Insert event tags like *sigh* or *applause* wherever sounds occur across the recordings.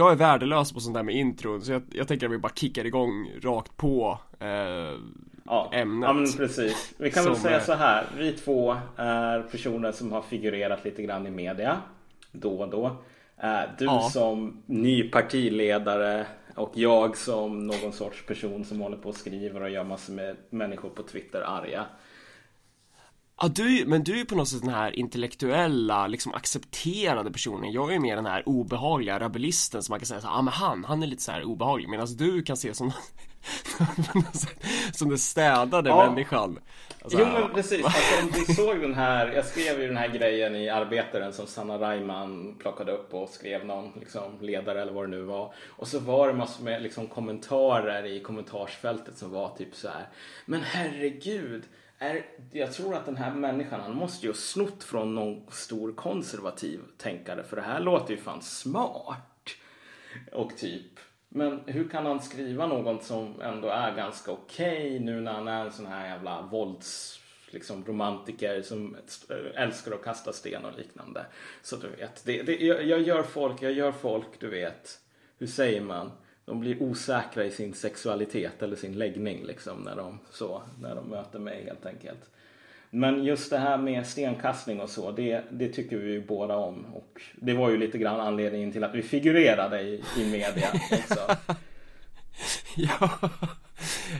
jag är värdelös på sånt där med intron så jag, jag tänker att vi bara kickar igång rakt på eh, ja. ämnet. Ja men precis. Vi kan väl säga så här. Vi två är personer som har figurerat lite grann i media då och då. Eh, du ja. som ny partiledare och jag som någon sorts person som håller på och skriver och gör massor med människor på Twitter arga. Ja, du, men du är på något sätt den här intellektuella, liksom accepterade personen. Jag är ju mer den här obehagliga rebellisten som man kan säga så ja ah, men han, han är lite så här obehaglig. Medan du kan se som *laughs* som den städade ja. människan. Alltså, jo men precis, alltså, om du såg den här, jag skrev ju den här grejen i Arbetaren som Sanna Reimann plockade upp och skrev någon liksom, ledare eller vad det nu var. Och så var det massor med liksom, kommentarer i kommentarsfältet som var typ så här. Men herregud, är, jag tror att den här människan, han måste ju ha snott från någon stor konservativ tänkare för det här låter ju fan smart. Och typ, men hur kan han skriva något som ändå är ganska okej okay, nu när han är en sån här jävla vålds liksom romantiker som älskar att kasta sten och liknande. Så du vet, det, det, jag, jag gör folk, jag gör folk, du vet, hur säger man? De blir osäkra i sin sexualitet eller sin läggning liksom när de, så, när de möter mig helt enkelt. Men just det här med stenkastning och så, det, det tycker vi ju båda om. Och det var ju lite grann anledningen till att vi figurerade i, i media också. Alltså. *laughs* ja,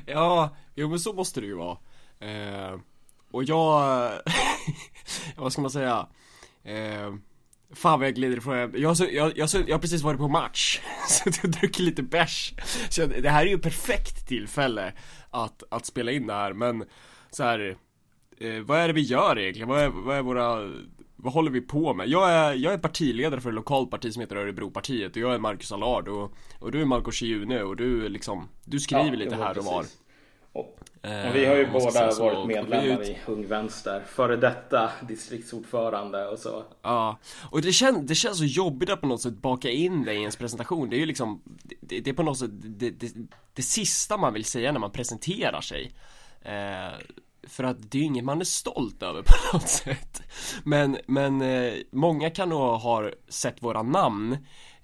ja, jo men så måste det ju vara. Eh, och jag, *laughs* vad ska man säga? Eh, Fan vad jag glider ifrån. Jag, jag, jag, jag, jag har precis varit på match. *laughs* Så jag har druckit lite bärs. Så det här är ju perfekt tillfälle att, att spela in det här. Men så här, eh, Vad är det vi gör egentligen? Vad är, vad är våra vad håller vi på med? Jag är, jag är partiledare för ett lokalt parti som heter Örebropartiet. Och jag är Marcus Allard. Och, och du är Marco Chiune och du liksom Du skriver ja, lite här och var och, och vi har ju båda varit medlemmar i Ung Vänster. Före detta distriktsordförande och så. Ja, och det, kän, det känns så jobbigt att på något sätt baka in det i ens presentation. Det är ju liksom, det, det är på något sätt det, det, det, sista man vill säga när man presenterar sig. Eh, för att det är ju inget man är stolt över på *laughs* något sätt. Men, men eh, många kan nog ha sett våra namn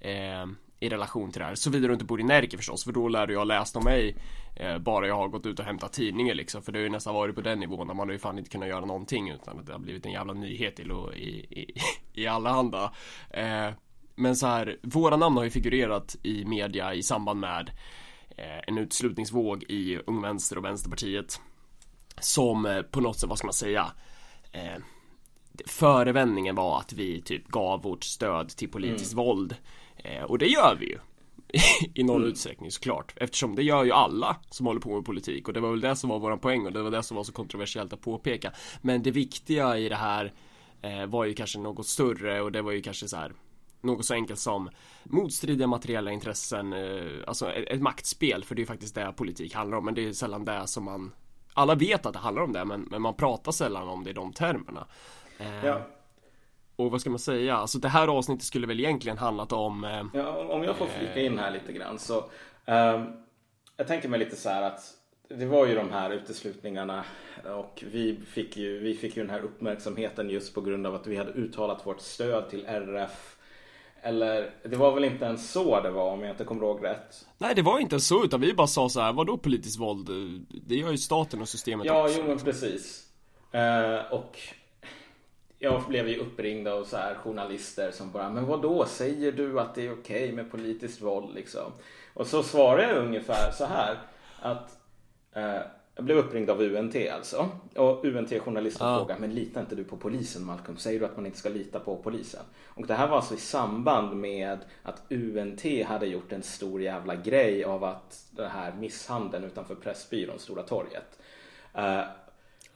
eh, i relation till det här. Såvida du inte bor i Närke förstås, för då lär du ju ha läst om mig eh, bara jag har gått ut och hämtat tidningar liksom. För det har ju nästan varit på den nivån, man har ju fan inte kunnat göra någonting utan att det har blivit en jävla nyhet i, i, i, *laughs* i alla handa. Eh, men så här, våra namn har ju figurerat i media i samband med eh, en utslutningsvåg i Ung Vänster och Vänsterpartiet. Som eh, på något sätt, vad ska man säga? Eh, förevändningen var att vi typ gav vårt stöd till politiskt mm. våld och det gör vi ju. *laughs* I någon mm. utsträckning såklart. Eftersom det gör ju alla som håller på med politik. Och det var väl det som var våran poäng. Och det var det som var så kontroversiellt att påpeka. Men det viktiga i det här eh, var ju kanske något större. Och det var ju kanske så här något så enkelt som motstridiga materiella intressen, eh, alltså ett, maktspel. För det är faktiskt det politik handlar om. Men det är sällan det som man alla vet att det handlar om det. Men, men man pratar sällan om det i de termerna. Eh, ja. Och vad ska man säga? Alltså det här avsnittet skulle väl egentligen handlat om eh, Ja, om jag får flika in här lite grann så eh, Jag tänker mig lite så här att Det var ju de här uteslutningarna och vi fick ju, vi fick ju den här uppmärksamheten just på grund av att vi hade uttalat vårt stöd till RF eller det var väl inte ens så det var om jag inte kommer ihåg rätt Nej det var inte ens så utan vi bara sa så här vadå politiskt våld? Det gör ju staten och systemet Ja, också. jo men precis uh, Och jag blev ju uppringd av så här journalister som bara, men vad då säger du att det är okej okay med politiskt våld liksom? Och så svarade jag ungefär så här att eh, jag blev uppringd av UNT alltså. Och UNT-journalisten ja. frågade, men litar inte du på polisen Malcolm? Säger du att man inte ska lita på polisen? Och det här var alltså i samband med att UNT hade gjort en stor jävla grej av att den här misshandeln utanför Pressbyrån, Stora torget.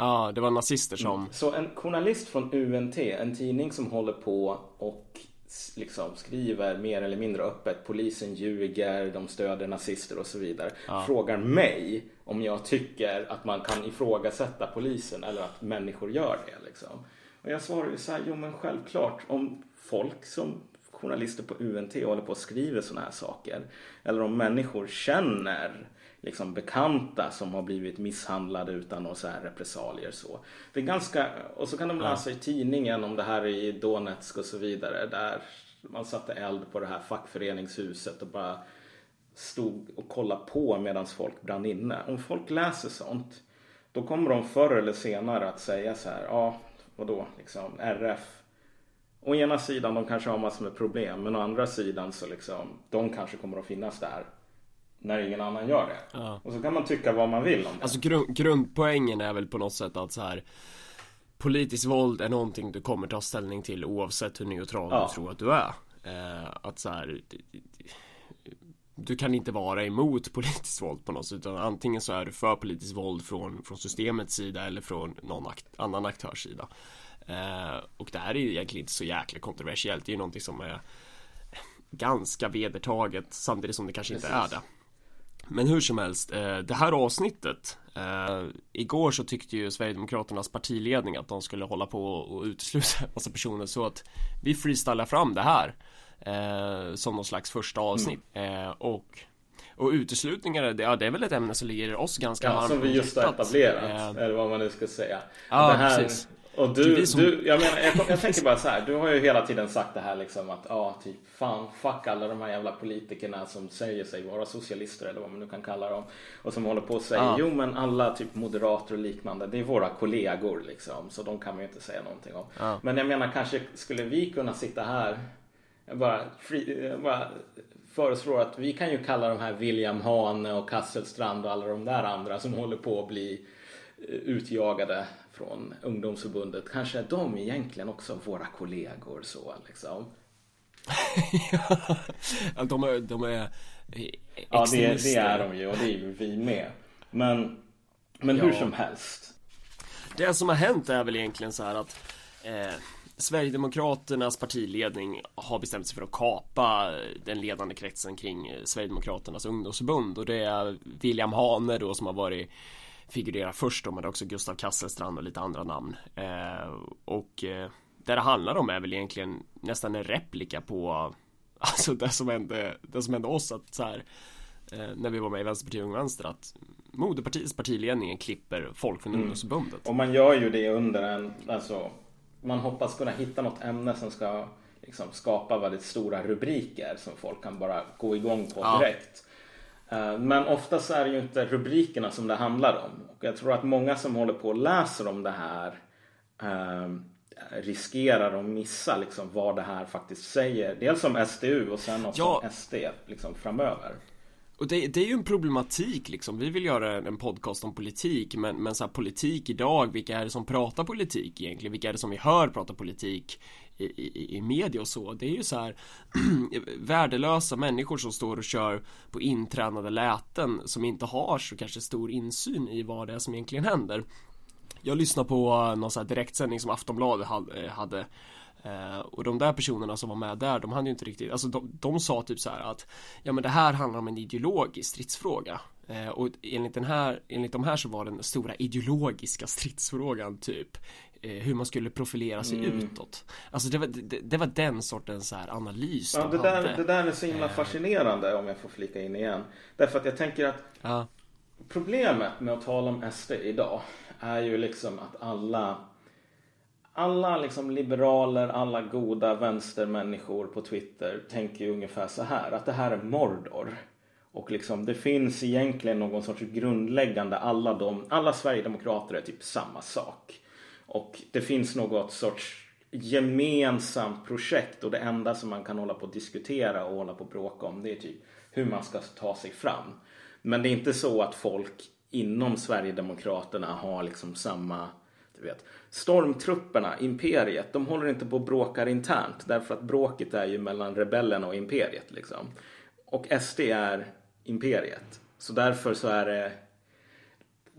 Ja, det var nazister som... Mm. Så en journalist från UNT, en tidning som håller på och liksom skriver mer eller mindre öppet polisen ljuger, de stöder nazister och så vidare. Ja. Frågar mig om jag tycker att man kan ifrågasätta polisen eller att människor gör det. Liksom. Och jag svarar ju så här, jo men självklart om folk som journalister på UNT håller på och skriver sådana här saker. Eller om människor känner liksom bekanta som har blivit misshandlade utan några så här repressalier så. Det är ganska, och så kan de läsa i tidningen om det här i Donetsk och så vidare där man satte eld på det här fackföreningshuset och bara stod och kollade på medan folk brann inne. Om folk läser sånt då kommer de förr eller senare att säga så här, ja vadå liksom RF Å ena sidan de kanske har massor med problem men å andra sidan så liksom de kanske kommer att finnas där när ingen annan gör det. Ja. Och så kan man tycka vad man vill om det. Alltså grund, grundpoängen är väl på något sätt att så här Politiskt våld är någonting du kommer ta ställning till oavsett hur neutral ja. du tror att du är. Eh, att så här du kan inte vara emot politiskt våld på något sätt utan antingen så är du för politiskt våld från, från systemets sida eller från någon akt, annan aktörs sida. Eh, och det här är ju egentligen inte så jäkla kontroversiellt. Det är ju någonting som är ganska vedertaget samtidigt som det kanske Precis. inte är det. Men hur som helst, eh, det här avsnittet eh, Igår så tyckte ju Sverigedemokraternas partiledning att de skulle hålla på och utesluta en massa personer så att vi freestylar fram det här eh, Som någon slags första avsnitt. Mm. och och uteslutningar, det, ja, det är väl ett ämne som ligger oss ganska ja, varmt Som vi just har etablerat, eller vad man nu ska säga. Ja, det här, precis och du, som... du jag menar, jag, jag, tänker bara så här. Du har ju hela tiden sagt det här liksom att ja, typ fan, fuck alla de här jävla politikerna som säger sig vara socialister eller vad man nu kan kalla dem. Och som håller på och säger, ja. jo men alla typ moderater och liknande, det är våra kollegor liksom. Så de kan man ju inte säga någonting om. Ja. Men jag menar, kanske skulle vi kunna sitta här, bara, jag bara föreslår att vi kan ju kalla de här William Hane och Kasselstrand och alla de där andra som håller på att bli utjagade från ungdomsförbundet, kanske är de egentligen också våra kollegor så liksom. *laughs* ja, de är, de är Ja, det, det, är de ju och det är ju vi med. Men, men ja. hur som helst. Det som har hänt är väl egentligen så här att eh, Sverigedemokraternas partiledning har bestämt sig för att kapa den ledande kretsen kring Sverigedemokraternas ungdomsförbund och det är William Hane då som har varit figurerar först då, men det är också Gustav Kasselstrand och lite andra namn. Eh, och eh, det det handlar om är väl egentligen nästan en replika på *laughs* Alltså det som hände, det som hände oss att så här eh, När vi var med i Vänsterpartiet Ung Vänster att Moderpartiets partiledningen klipper folk från mm. ungdomsförbundet Och man gör ju det under en, alltså Man hoppas kunna hitta något ämne som ska liksom skapa väldigt stora rubriker som folk kan bara gå igång på direkt. Eh, men oftast är det ju inte rubrikerna som det handlar om. Och jag tror att många som håller på och läser om det här eh, riskerar att missa liksom vad det här faktiskt säger. Dels om SDU och sen också ja. om SD liksom framöver. Och det, det, är ju en problematik liksom. Vi vill göra en podcast om politik men, men så här, politik idag, vilka är det som pratar politik egentligen? Vilka är det som vi hör prata politik i, i, i media och så? Det är ju så här *clears throat* värdelösa människor som står och kör på intränade läten som inte har så kanske stor insyn i vad det är som egentligen händer. Jag lyssnade på någon sån här direktsändning som Aftonbladet hade eh, eh, och de där personerna som var med där, de hade ju inte riktigt, alltså de, de sa typ så här att Ja men det här handlar om en ideologisk stridsfråga eh, Och enligt den här, enligt de här så var den stora ideologiska stridsfrågan typ hur man skulle profilera sig mm. utåt Alltså det var, det, det, var den sortens så här analys ja, det, där, det där är så himla fascinerande om jag får flika in igen Därför att jag tänker att ja. Problemet med att tala om SD idag är ju liksom att alla alla liksom liberaler, alla goda vänstermänniskor på Twitter tänker ju ungefär så här att det här är Mordor. Och liksom det finns egentligen någon sorts grundläggande, alla, de, alla Sverigedemokrater är typ samma sak. Och det finns något sorts gemensamt projekt och det enda som man kan hålla på att diskutera och hålla på att bråka om det är typ hur man ska ta sig fram. Men det är inte så att folk inom Sverigedemokraterna har liksom samma du vet, stormtrupperna, imperiet, de håller inte på och bråkar internt därför att bråket är ju mellan rebellerna och imperiet liksom. Och SD är imperiet. Så därför så är det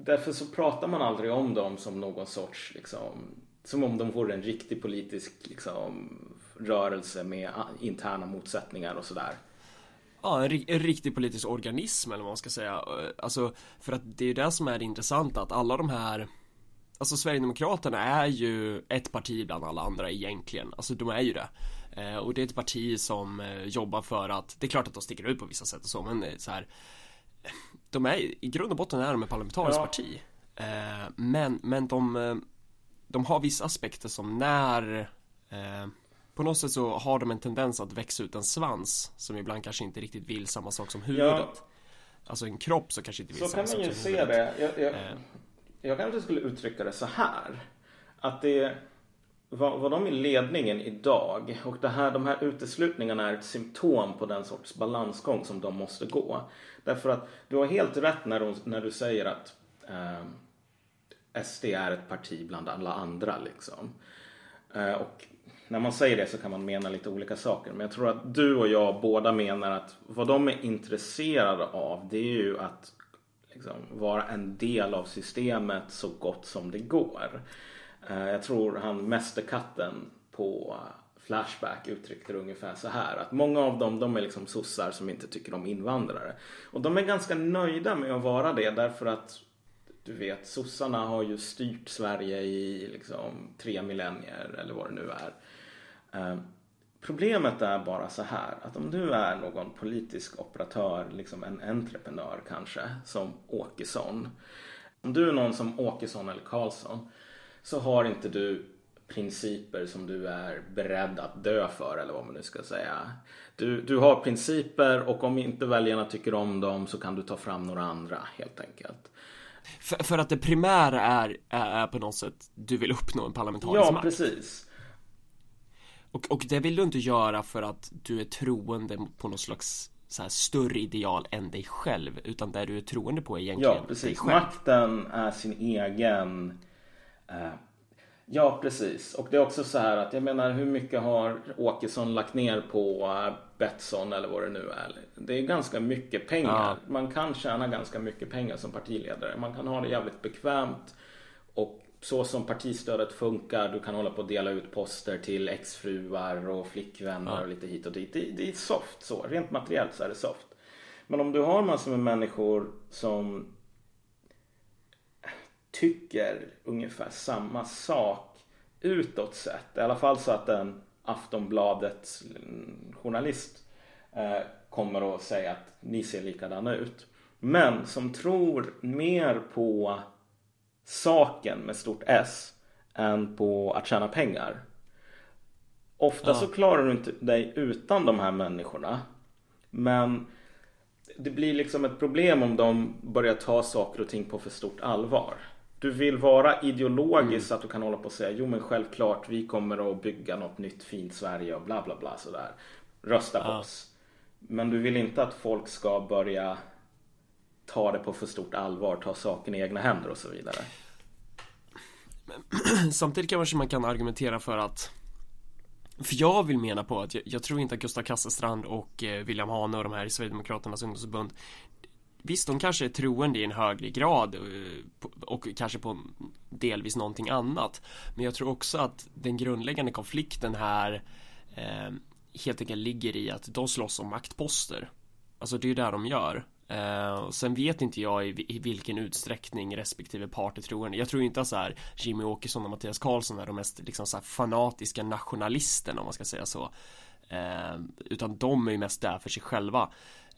Därför så pratar man aldrig om dem som någon sorts liksom som om de vore en riktig politisk liksom, rörelse med interna motsättningar och sådär. Ja, en, en, riktig politisk organism eller vad man ska säga. Eh, alltså, för att det är ju det som är det intressanta att alla de här Alltså Sverigedemokraterna är ju ett parti bland alla andra egentligen. Alltså de är ju det. Eh, och det är ett parti som eh, jobbar för att, det är klart att de sticker ut på vissa sätt och så, men eh, så här. De är, i grund och botten är de ett parlamentariskt ja. parti. Eh, men, men de, eh, de har vissa aspekter som när eh, på något sätt så har de en tendens att växa ut en svans som ibland kanske inte riktigt vill samma sak som huvudet. Ja. Alltså en kropp så kanske inte vill så samma sak som huvudet. Så kan man ju se det. Jag, jag, eh. jag kanske skulle uttrycka det så här. Att det vad, vad de i ledningen idag och det här, de här uteslutningarna är ett symptom på den sorts balansgång som de måste gå. Därför att du har helt rätt när, de, när du säger att eh, SD är ett parti bland alla andra liksom. Eh, och när man säger det så kan man mena lite olika saker. Men jag tror att du och jag båda menar att vad de är intresserade av det är ju att liksom, vara en del av systemet så gott som det går. Eh, jag tror han Mästerkatten på Flashback uttryckte det ungefär så här att många av dem de är liksom sossar som inte tycker om invandrare. Och de är ganska nöjda med att vara det därför att du vet sossarna har ju styrt Sverige i liksom tre millennier eller vad det nu är. Eh, problemet är bara så här att om du är någon politisk operatör, liksom en entreprenör kanske, som Åkesson. Om du är någon som Åkesson eller Karlsson så har inte du principer som du är beredd att dö för eller vad man nu ska säga. Du, du har principer och om inte väljarna tycker om dem så kan du ta fram några andra helt enkelt. För, för att det primära är, är, på något sätt, du vill uppnå en parlamentarisk ja, makt. Ja, precis. Och, och det vill du inte göra för att du är troende på något slags så här större ideal än dig själv utan det du är troende på är egentligen Ja, precis. Makten är sin egen ja, precis. Och det är också så här att jag menar hur mycket har Åkesson lagt ner på eh, Betsson eller vad det nu är. Det är ganska mycket pengar. Ja. Man kan tjäna ganska mycket pengar som partiledare. Man kan ha det jävligt bekvämt. Och så som partistödet funkar, du kan hålla på att dela ut poster till exfruar och flickvänner ja. och lite hit och dit. Det, det är soft så, rent materiellt så är det soft. Men om du har massor med människor som tycker ungefär samma sak utåt sett. I alla fall så att en Aftonbladet journalist eh, kommer att säga att ni ser likadana ut. Men som tror mer på saken med stort S än på att tjäna pengar. Ofta ja. så klarar du inte dig utan de här människorna. Men det blir liksom ett problem om de börjar ta saker och ting på för stort allvar du vill vara ideologisk mm. att du kan hålla på och säga jo men självklart vi kommer att bygga något nytt fint Sverige och bla bla bla sådär. Rösta på ja. oss. Men du vill inte att folk ska börja ta det på för stort allvar, ta saken i egna händer och så vidare. *clears throat* Samtidigt kanske man kan argumentera för att för jag vill mena på att jag, jag tror inte att Gustav Kasselstrand och eh, William Hane och de här i Sverigedemokraternas ungdomsförbund Visst, de kanske är troende i en högre grad eh, och kanske på delvis någonting annat. Men jag tror också att den grundläggande konflikten här eh, helt enkelt ligger i att de slåss om maktposter. Alltså det är ju det de gör. Eh, och sen vet inte jag i, i vilken utsträckning respektive part är troende. Jag tror inte att så här Jimmy Åkesson och Mattias Karlsson är de mest liksom så här fanatiska nationalisterna om man ska säga så. Eh, utan de är ju mest där för sig själva.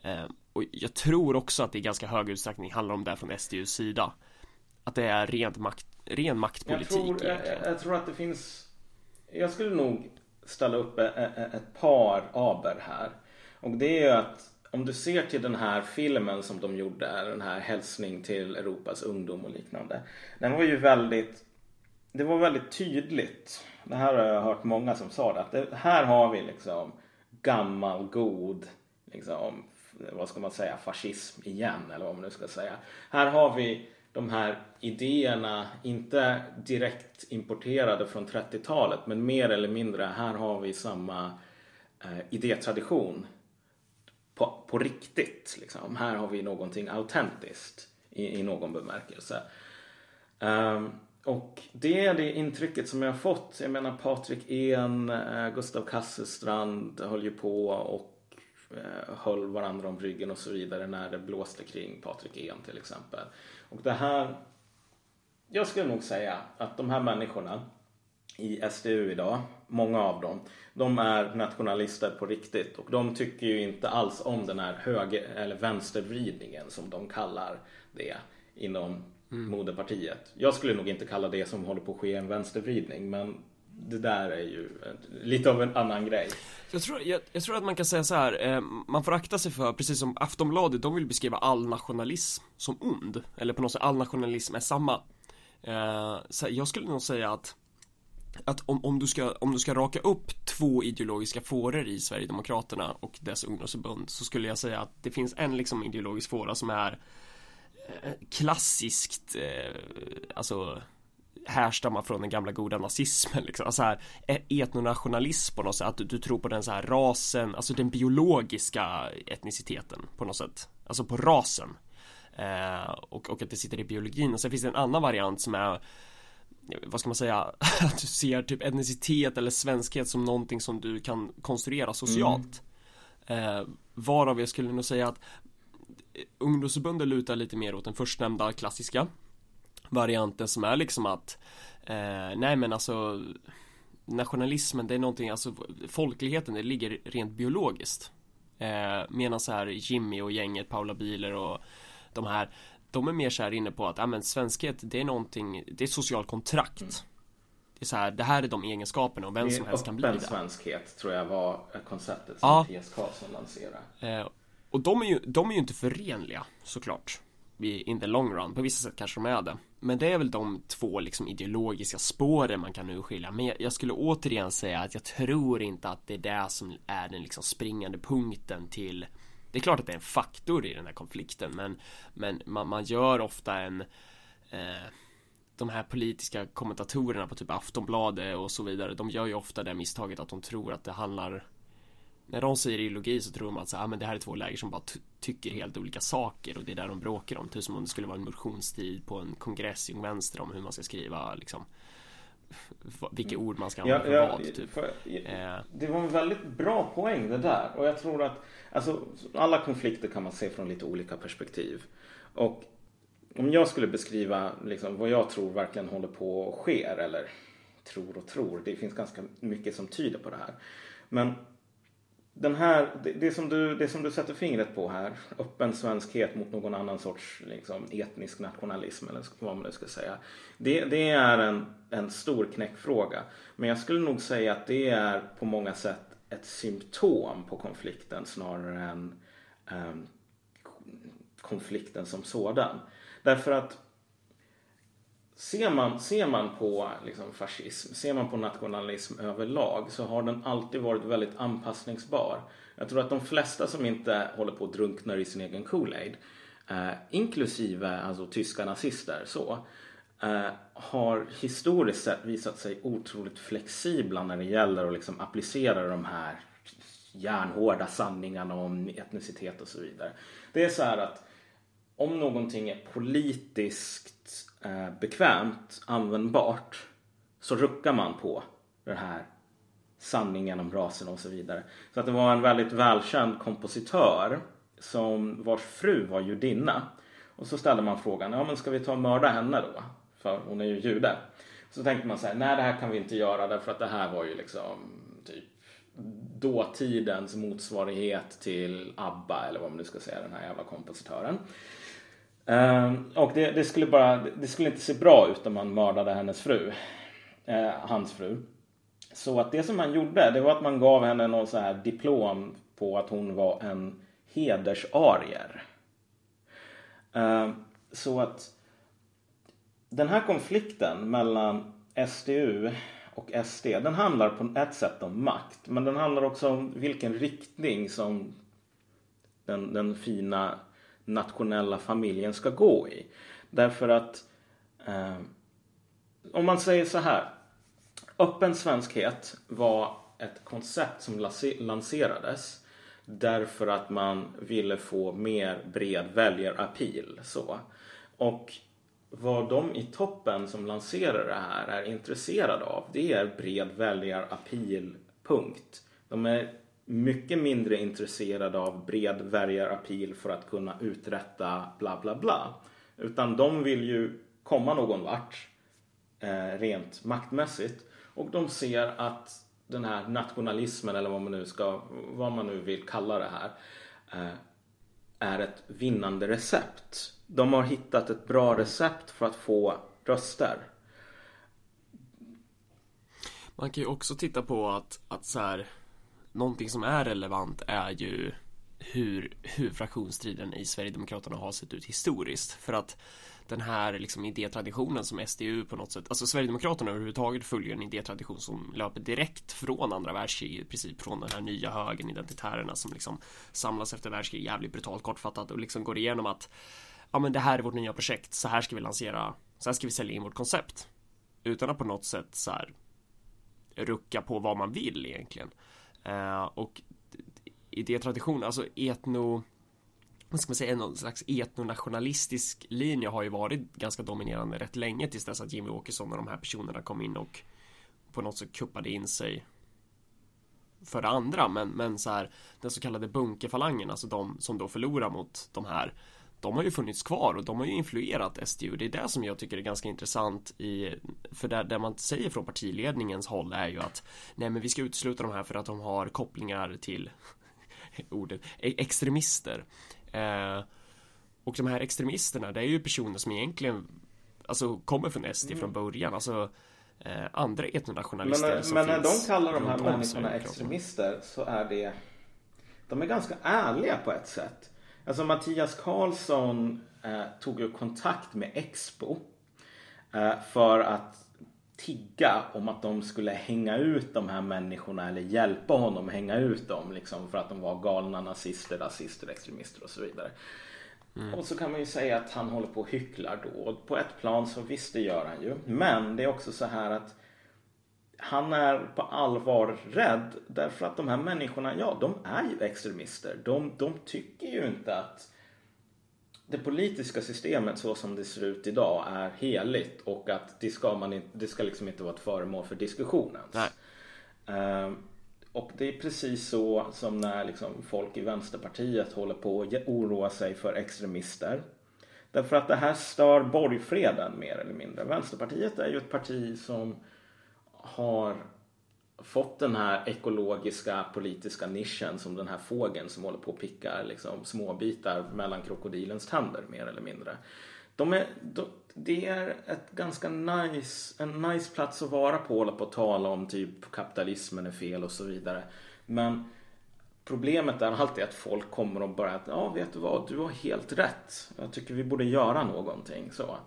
Eh, och jag tror också att det i ganska hög utsträckning handlar om det från SDUs sida. Att det är rent makt, ren maktpolitik jag tror, jag, jag, tror att det finns Jag skulle nog ställa upp ett, ett par aber här. Och det är ju att om du ser till den här filmen som de gjorde, den här hälsning till Europas ungdom och liknande. Den var ju väldigt Det var väldigt tydligt. Det här har jag hört många som sa det. Att det, här har vi liksom gammal god liksom, vad ska man säga, fascism igen eller vad man nu ska säga. Här har vi de här idéerna, inte direkt importerade från 30-talet men mer eller mindre, här har vi samma eh, idétradition på, på riktigt. Liksom. Här har vi någonting autentiskt i, i någon bemärkelse. Um, och det är det intrycket som jag har fått. Jag menar Patrik En, eh, Gustav Kasselstrand höll ju på och höll varandra om ryggen och så vidare när det blåste kring Patrik En till exempel. Och det här, jag skulle nog säga att de här människorna i SDU idag, många av dem, de är nationalister på riktigt och de tycker ju inte alls om den här höger eller vänstervridningen som de kallar det inom mm. moderpartiet. Jag skulle nog inte kalla det som håller på att ske en vänstervridning men det där är ju lite av en annan grej. Jag tror, jag, jag tror att man kan säga så här, eh, man får akta sig för, precis som Aftonbladet, de vill beskriva all nationalism som ond. Eller på något sätt, all nationalism är samma. Eh, så jag skulle nog säga att att om, om, du ska, om du ska raka upp två ideologiska fåror i Sverigedemokraterna och dess ungdomsförbund så skulle jag säga att det finns en liksom ideologisk fåra som är eh, klassiskt, eh, alltså härstammar från den gamla goda nazismen liksom. Alltså här e- etnonationalism på något sätt, att du, du, tror på den så här rasen, alltså den biologiska etniciteten på något sätt. Alltså på rasen. Eh, och, och att det sitter i biologin och sen finns det en annan variant som är vad ska man säga, *laughs* att du ser typ etnicitet eller svenskhet som någonting som du kan konstruera socialt. Mm. Eh, varav jag skulle nog säga att eh, ungdomsförbundet lutar lite mer åt den förstnämnda klassiska varianten som är liksom att eh, nej men alltså nationalismen det är någonting, alltså folkligheten det ligger rent biologiskt. Eh, medan så här Jimmy och gänget, Paula Biler och de här de är mer så här inne på att, ja men svenskhet det är någonting, det är ett socialt kontrakt. Mm. Det är så här, det här är de egenskaperna och vem som helst kan bli det. svenskhet tror jag var konceptet som ja. TS Karlsson lanserade. Eh, och de är, ju, de är ju inte förenliga såklart. In the long run, på vissa sätt kanske de är det. Men det är väl de två liksom ideologiska spåren man kan urskilja. Men jag skulle återigen säga att jag tror inte att det är det som är den liksom springande punkten till det är klart att det är en faktor i den här konflikten men, men man, man gör ofta en eh, de här politiska kommentatorerna på typ Aftonbladet och så vidare de gör ju ofta det misstaget att de tror att det handlar när de säger ideologi så tror de att så, ah, men det här är två läger som bara tycker helt olika saker och det är där de bråkar om. Typ som om det skulle vara en motionstid på en kongress i vänster om hur man ska skriva liksom vilka ord man ska använda ja, för vad. Typ. För, eh. Det var en väldigt bra poäng det där och jag tror att alltså, alla konflikter kan man se från lite olika perspektiv. Och om jag skulle beskriva liksom, vad jag tror verkligen håller på att ske eller tror och tror. Det finns ganska mycket som tyder på det här. Men den här, det, det, som du, det som du sätter fingret på här, öppen svenskhet mot någon annan sorts liksom, etnisk nationalism eller vad man nu ska säga. Det, det är en, en stor knäckfråga. Men jag skulle nog säga att det är på många sätt ett symptom på konflikten snarare än um, konflikten som sådan. Därför att Ser man, ser man på liksom, fascism, ser man på nationalism överlag så har den alltid varit väldigt anpassningsbar. Jag tror att de flesta som inte håller på att drunkna i sin egen Kool-Aid, eh, inklusive alltså, tyska nazister, så, eh, har historiskt sett visat sig otroligt flexibla när det gäller att liksom, applicera de här järnhårda sanningarna om etnicitet och så vidare. Det är så här att om någonting är politiskt eh, bekvämt, användbart, så ruckar man på den här sanningen om rasen och så vidare. Så att det var en väldigt välkänd kompositör som vars fru var judinna. Och så ställde man frågan, ja men ska vi ta och mörda henne då? För hon är ju jude. Så tänkte man så här, nej det här kan vi inte göra därför att det här var ju liksom typ dåtidens motsvarighet till ABBA eller vad man nu ska säga, den här jävla kompositören. Ehm, och det, det, skulle bara, det skulle inte se bra ut om man mördade hennes fru. Eh, hans fru. Så att det som man gjorde, det var att man gav henne någon så här diplom på att hon var en hedersarier. Ehm, så att den här konflikten mellan SDU och SD, den handlar på ett sätt om makt. Men den handlar också om vilken riktning som den, den fina nationella familjen ska gå i. Därför att eh, om man säger så här. Öppen svenskhet var ett koncept som lanserades därför att man ville få mer bred väljarappeal. Så. Och vad de i toppen som lanserar det här är intresserade av det är bred väljarappeal, punkt. De är mycket mindre intresserade av bred väljarappeal för att kunna uträtta bla bla bla. Utan de vill ju komma någon vart eh, rent maktmässigt. Och de ser att den här nationalismen eller vad man nu ska, vad man nu vill kalla det här, eh, är ett vinnande recept. De har hittat ett bra recept för att få röster. Man kan ju också titta på att, att så här, någonting som är relevant är ju hur, hur fraktionsstriden i Sverigedemokraterna har sett ut historiskt. För att den här liksom idétraditionen som SDU på något sätt, alltså Sverigedemokraterna överhuvudtaget följer en idétradition som löper direkt från andra världskriget, i princip från den här nya högen, identitärerna som liksom samlas efter världskriget jävligt brutalt kortfattat och liksom går igenom att ja men det här är vårt nya projekt, så här ska vi lansera, så här ska vi sälja in vårt koncept. Utan att på något sätt så här rucka på vad man vill egentligen. Uh, och idétradition, alltså etno vad ska man säga, någon slags etnonationalistisk linje har ju varit ganska dominerande rätt länge tills dess att Jimmy Åkesson och de här personerna kom in och på något sätt kuppade in sig för det andra, men, men så här den så kallade bunkerfalangen, alltså de som då förlorar mot de här de har ju funnits kvar och de har ju influerat SDU. Det är det som jag tycker är ganska intressant i, för det, det man säger från partiledningens håll är ju att nej men vi ska utesluta de här för att de har kopplingar till *laughs* ordet e-, extremister. Eh, och de här extremisterna, det är ju personer som egentligen alltså kommer från SD mm. från början. Alltså eh, andra etnonationalister Men, men när de kallar de här människorna extremister så är det de är ganska ärliga på ett sätt. Alltså Mattias Karlsson eh, tog ju kontakt med Expo eh, för att tigga om att de skulle hänga ut de här människorna eller hjälpa honom hänga ut dem liksom för att de var galna nazister, rasister, extremister och så vidare. Mm. Och så kan man ju säga att han håller på och hycklar då. Och på ett plan så visst det gör han ju. Men det är också så här att han är på allvar rädd därför att de här människorna, ja de är ju extremister. De, de tycker ju inte att det politiska systemet så som det ser ut idag är heligt och att det ska, man inte, det ska liksom inte vara ett föremål för diskussion ens. Uh, och det är precis så som när liksom folk i Vänsterpartiet håller på att oroa sig för extremister. Därför att det här stör borgfreden mer eller mindre. Vänsterpartiet är ju ett parti som har fått den här ekologiska politiska nischen som den här fågeln som håller på och pickar liksom, småbitar mellan krokodilens tänder mer eller mindre. De är, de, det är ett ganska nice, en nice plats att vara på, hålla på och tala om typ kapitalismen är fel och så vidare. Men problemet är alltid att folk kommer och bara att ja vet du vad, du har helt rätt. Jag tycker vi borde göra någonting så.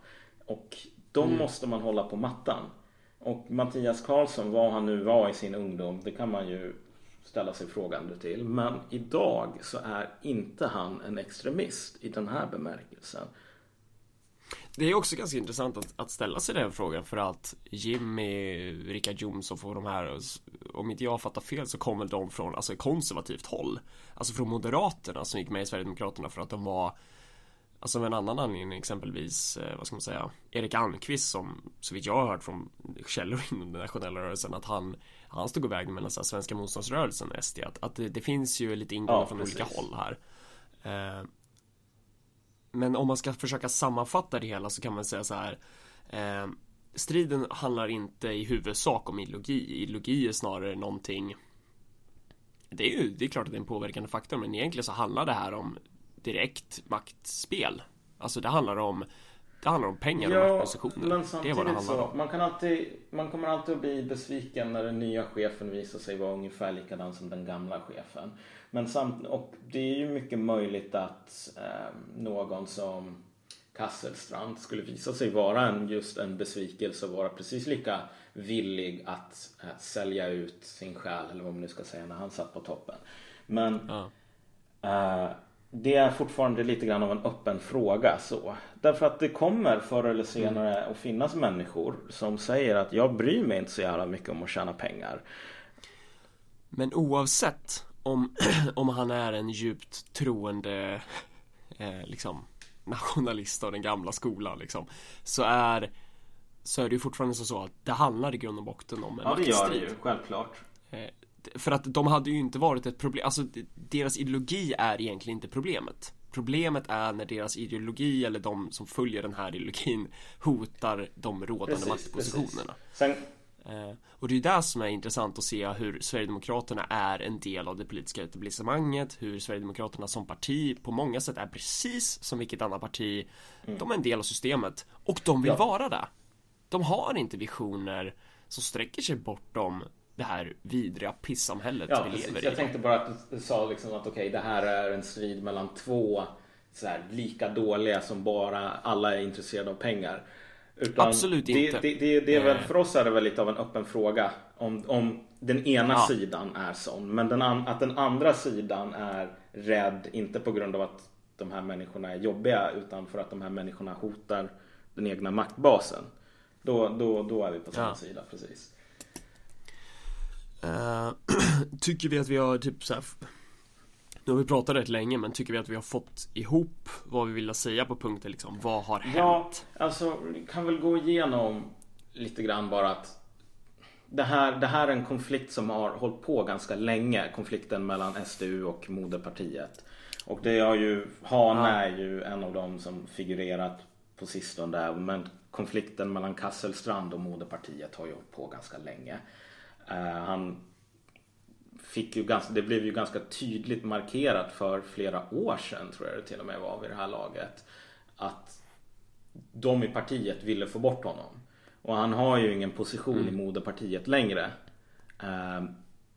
Och de mm. måste man hålla på mattan. Och Mattias Karlsson, vad han nu var i sin ungdom, det kan man ju ställa sig frågande till. Men idag så är inte han en extremist i den här bemärkelsen. Det är också ganska intressant att, att ställa sig den frågan för att Jimmy, Richard Jomshof och de här Om inte jag fattar fel så kommer de från alltså konservativt håll Alltså från Moderaterna som gick med i Sverigedemokraterna för att de var Alltså med en annan anledning exempelvis, eh, vad ska man säga, Erik Almqvist som så vitt jag har hört från källor *laughs* inom den nationella rörelsen att han Han stod iväg mellan så här, svenska motståndsrörelsen och SD att, att det, det, finns ju lite ingångar ja, från precis. olika håll här eh, Men om man ska försöka sammanfatta det hela så kan man säga så här eh, Striden handlar inte i huvudsak om ideologi, ideologi är snarare någonting det är ju, det är klart att det är en påverkande faktor men egentligen så handlar det här om direkt maktspel. Alltså det handlar om det handlar om pengar ja, och maktpositioner. Men det är vad det handlar så, om. Man, kan alltid, man kommer alltid att bli besviken när den nya chefen visar sig vara ungefär likadan som den gamla chefen. Men samt, och det är ju mycket möjligt att eh, någon som Kasselstrand skulle visa sig vara en, just en besvikelse och vara precis lika villig att eh, sälja ut sin själ eller vad man nu ska säga när han satt på toppen. Men ja. eh, det är fortfarande lite grann av en öppen fråga så. Därför att det kommer förr eller senare mm. att finnas människor som säger att jag bryr mig inte så jävla mycket om att tjäna pengar. Men oavsett om, *clears throat* om han är en djupt troende *laughs* eh, liksom nationalist av den gamla skolan liksom så är så är det ju fortfarande så att det handlar i grund och botten om en Ja det gör det ju, självklart. Eh, för att de hade ju inte varit ett problem, alltså deras ideologi är egentligen inte problemet. Problemet är när deras ideologi eller de som följer den här ideologin hotar de rådande precis, maktpositionerna. Precis. Sen... Eh, och det är ju det som är intressant att se hur Sverigedemokraterna är en del av det politiska etablissemanget, hur Sverigedemokraterna som parti på många sätt är precis som vilket annat parti. Mm. De är en del av systemet och de vill ja. vara det. De har inte visioner som sträcker sig bortom det här vidriga pissamhället ja, vi precis. lever i. Jag tänkte bara att du sa liksom att okej, okay, det här är en strid mellan två så här, lika dåliga som bara alla är intresserade av pengar. Utan Absolut det, inte. Det, det, det är väl, för oss är det väl lite av en öppen fråga om, om den ena ja. sidan är sån. Men den an, att den andra sidan är rädd, inte på grund av att de här människorna är jobbiga utan för att de här människorna hotar den egna maktbasen. Då, då, då är vi på samma ja. sida, precis. Uh, *clears throat* tycker vi att vi har typ så här, Nu har vi pratat rätt länge men tycker vi att vi har fått ihop vad vi vill säga på punkten liksom Vad har hänt? Ja, alltså kan väl gå igenom lite grann bara att det här, det här är en konflikt som har hållit på ganska länge Konflikten mellan SDU och moderpartiet Och det har ju Han ja. är ju en av dem som figurerat på sistone Men konflikten mellan Kasselstrand och moderpartiet har ju hållit på ganska länge Eh, han fick ju ganska, det blev ju ganska tydligt markerat för flera år sedan tror jag det till och med var vid det här laget. Att de i partiet ville få bort honom. Och han har ju ingen position mm. i moderpartiet längre. Eh,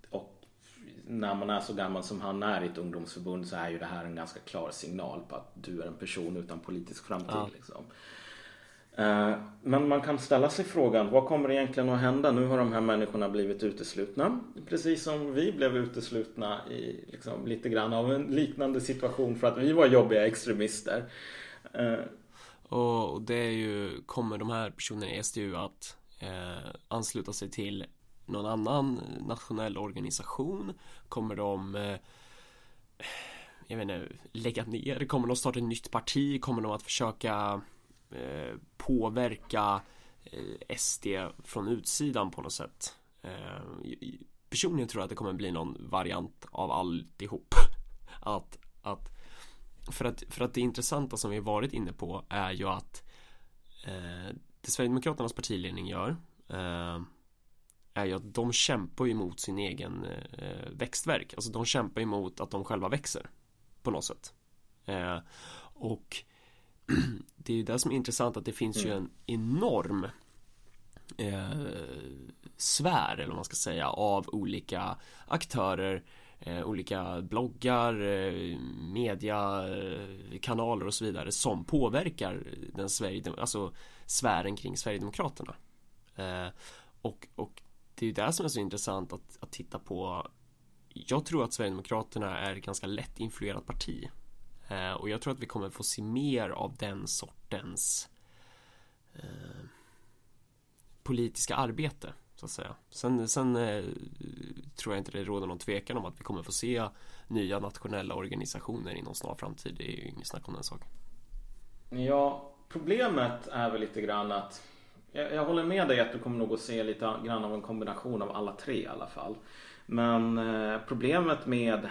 och när man är så gammal som han är i ett ungdomsförbund så är ju det här en ganska klar signal på att du är en person utan politisk framtid. Ja. Liksom. Eh, men man kan ställa sig frågan, vad kommer egentligen att hända? Nu har de här människorna blivit uteslutna. Precis som vi blev uteslutna i liksom, lite grann av en liknande situation för att vi var jobbiga extremister. Eh, Och det är ju, kommer de här personerna i SDU att eh, ansluta sig till någon annan nationell organisation? Kommer de eh, jag vet inte, lägga ner? Kommer de starta ett nytt parti? Kommer de att försöka Eh, påverka eh, SD från utsidan på något sätt. Eh, personligen tror jag att det kommer bli någon variant av alltihop. *laughs* Att, att för att, för att det intressanta som vi varit inne på är ju att eh, det Sverigedemokraternas partiledning gör eh, är ju att de kämpar emot sin egen eh, växtverk. Alltså de kämpar emot att de själva växer på något sätt. Eh, och *clears throat* det är ju det som är intressant att det finns mm. ju en enorm eh, sfär eller vad man ska säga av olika aktörer eh, olika bloggar, eh, mediakanaler och så vidare som påverkar den Sverige, alltså sfären kring Sverigedemokraterna. Eh, och, och det är ju det som är så intressant att, att titta på. Jag tror att Sverigedemokraterna är ett ganska lätt influerat parti Eh, Eh, och jag tror att vi kommer få se mer av den sortens eh, politiska arbete så att säga. Sen, sen eh, tror jag inte det råder någon tvekan om att vi kommer få se nya nationella organisationer inom snar framtid. Det är ju inget snack om den saken. Ja, problemet är väl lite grann att jag, jag, håller med dig att du kommer nog att se lite grann av en kombination av alla tre i alla fall. Men eh, problemet med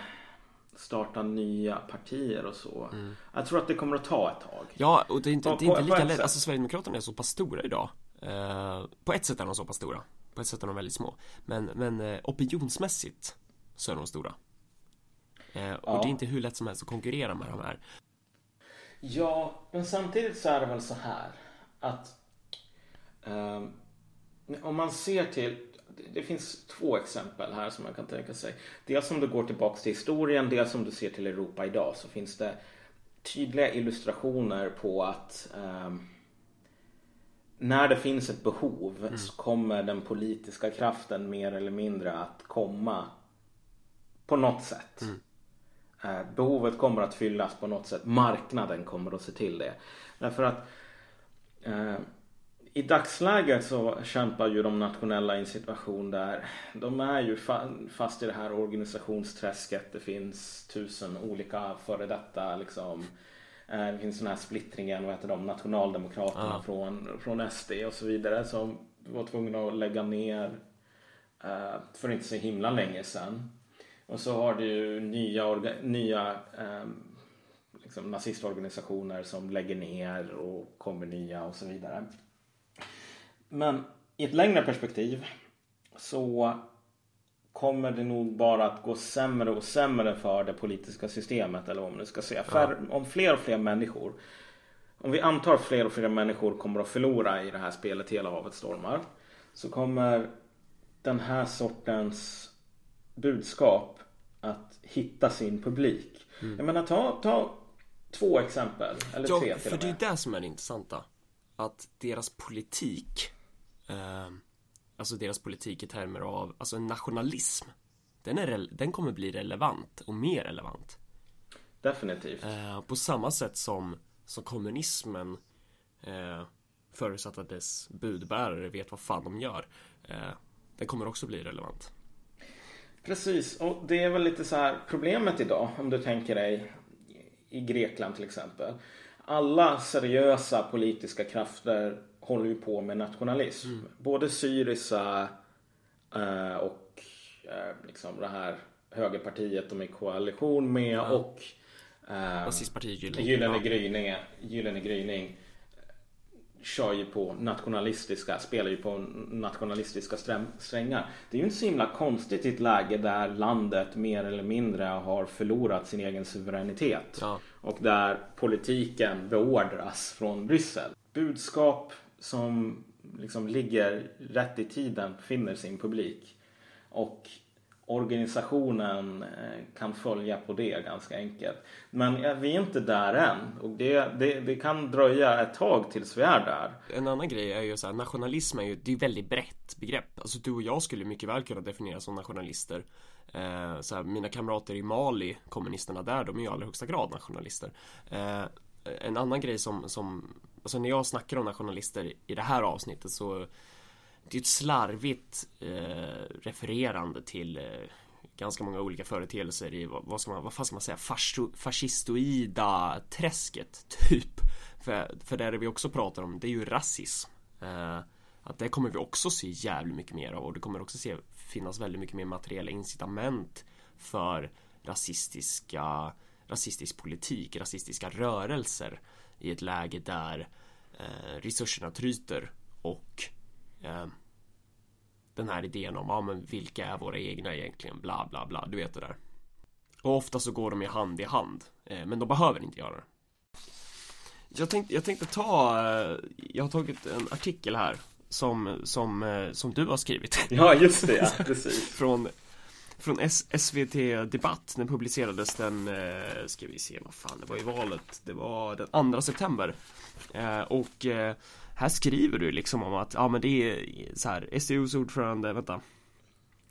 starta nya partier och så. Mm. Jag tror att det kommer att ta ett tag. Ja, och det är inte, det är inte lika lätt. Alltså Sverigedemokraterna är så pass stora idag. Eh, på ett sätt är de så pass stora. På ett sätt är de väldigt små. Men, men eh, opinionsmässigt så är de stora. Eh, och ja. det är inte hur lätt som helst att konkurrera med de här. Ja, men samtidigt så är det väl så här att eh, om man ser till det finns två exempel här som man kan tänka sig. Dels om du går tillbaks till historien, dels om du ser till Europa idag så finns det tydliga illustrationer på att um, när det finns ett behov mm. så kommer den politiska kraften mer eller mindre att komma på något sätt. Mm. Uh, behovet kommer att fyllas på något sätt. Marknaden kommer att se till det. Därför att uh, i dagsläget så kämpar ju de nationella i en situation där de är ju fast i det här organisationsträsket. Det finns tusen olika före detta liksom. Eh, det finns den här splittringen, vad heter de, nationaldemokraterna ah. från, från SD och så vidare som var tvungna att lägga ner uh, för inte så himla länge sedan. Och så har du ju nya, nya um, liksom nazistorganisationer som lägger ner och kommer nya och så vidare. Men i ett längre perspektiv så kommer det nog bara att gå sämre och sämre för det politiska systemet eller vad man nu ska säga. För om fler och fler människor om vi antar att fler och fler människor kommer att förlora i det här spelet Hela havet stormar så kommer den här sortens budskap att hitta sin publik. Mm. Jag menar ta, ta två exempel, eller ja, tre till för det är det som är det intressanta. Att deras politik, eh, alltså deras politik i termer av, alltså nationalism, den, är, den kommer bli relevant och mer relevant. Definitivt. Eh, på samma sätt som, som kommunismen eh, förutsatt att dess budbärare vet vad fan de gör. Eh, den kommer också bli relevant. Precis, och det är väl lite så här problemet idag om du tänker dig i Grekland till exempel. Alla seriösa politiska krafter håller ju på med nationalism. Mm. Både Syriza eh, och eh, liksom det här högerpartiet de är i koalition med ja. och eh, Rasistpartiet Gyllene, Gyllene, Gryning, Gyllene Gryning kör ju på nationalistiska, spelar ju på nationalistiska strängar. Det är ju inte så himla konstigt i ett läge där landet mer eller mindre har förlorat sin egen suveränitet. Ja. Och där politiken beordras från Bryssel. Budskap som liksom ligger rätt i tiden finner sin publik. Och organisationen eh, kan följa på det ganska enkelt. Men vi är inte där än och det, det, det, kan dröja ett tag tills vi är där. En annan grej är ju så här, nationalism är ju det är väldigt brett begrepp. Alltså du och jag skulle mycket väl kunna definieras som nationalister. Eh, så här, mina kamrater i Mali, kommunisterna där, de är ju i allra högsta grad nationalister. Eh, en annan grej som, som, alltså när jag snackar om nationalister i det här avsnittet så det är ett slarvigt eh, refererande till eh, ganska många olika företeelser i vad, vad ska man, vad fan ska man säga, Fascio, fascistoida träsket *laughs* typ. För, för det vi också pratar om, det är ju rasism. Eh, att det kommer vi också se jävligt mycket mer av och det kommer också se, finnas väldigt mycket mer materiella incitament för rasistiska, rasistisk politik, rasistiska rörelser i ett läge där eh, resurserna tryter och eh, den här idén om, ja men vilka är våra egna egentligen, bla bla bla, du vet det där. Och ofta så går de ju hand i hand, eh, men de behöver inte göra det. Jag tänkte, jag tänkte ta, eh, jag har tagit en artikel här som, som, eh, som du har skrivit. Ja, just det, ja, precis. *laughs* från från S SVT Debatt, den publicerades den, eh, ska vi se, vad fan, det var i valet, det var den 2 september. Eh, och eh, här skriver du liksom om att, ja men det är så här, SDUs ordförande, vänta.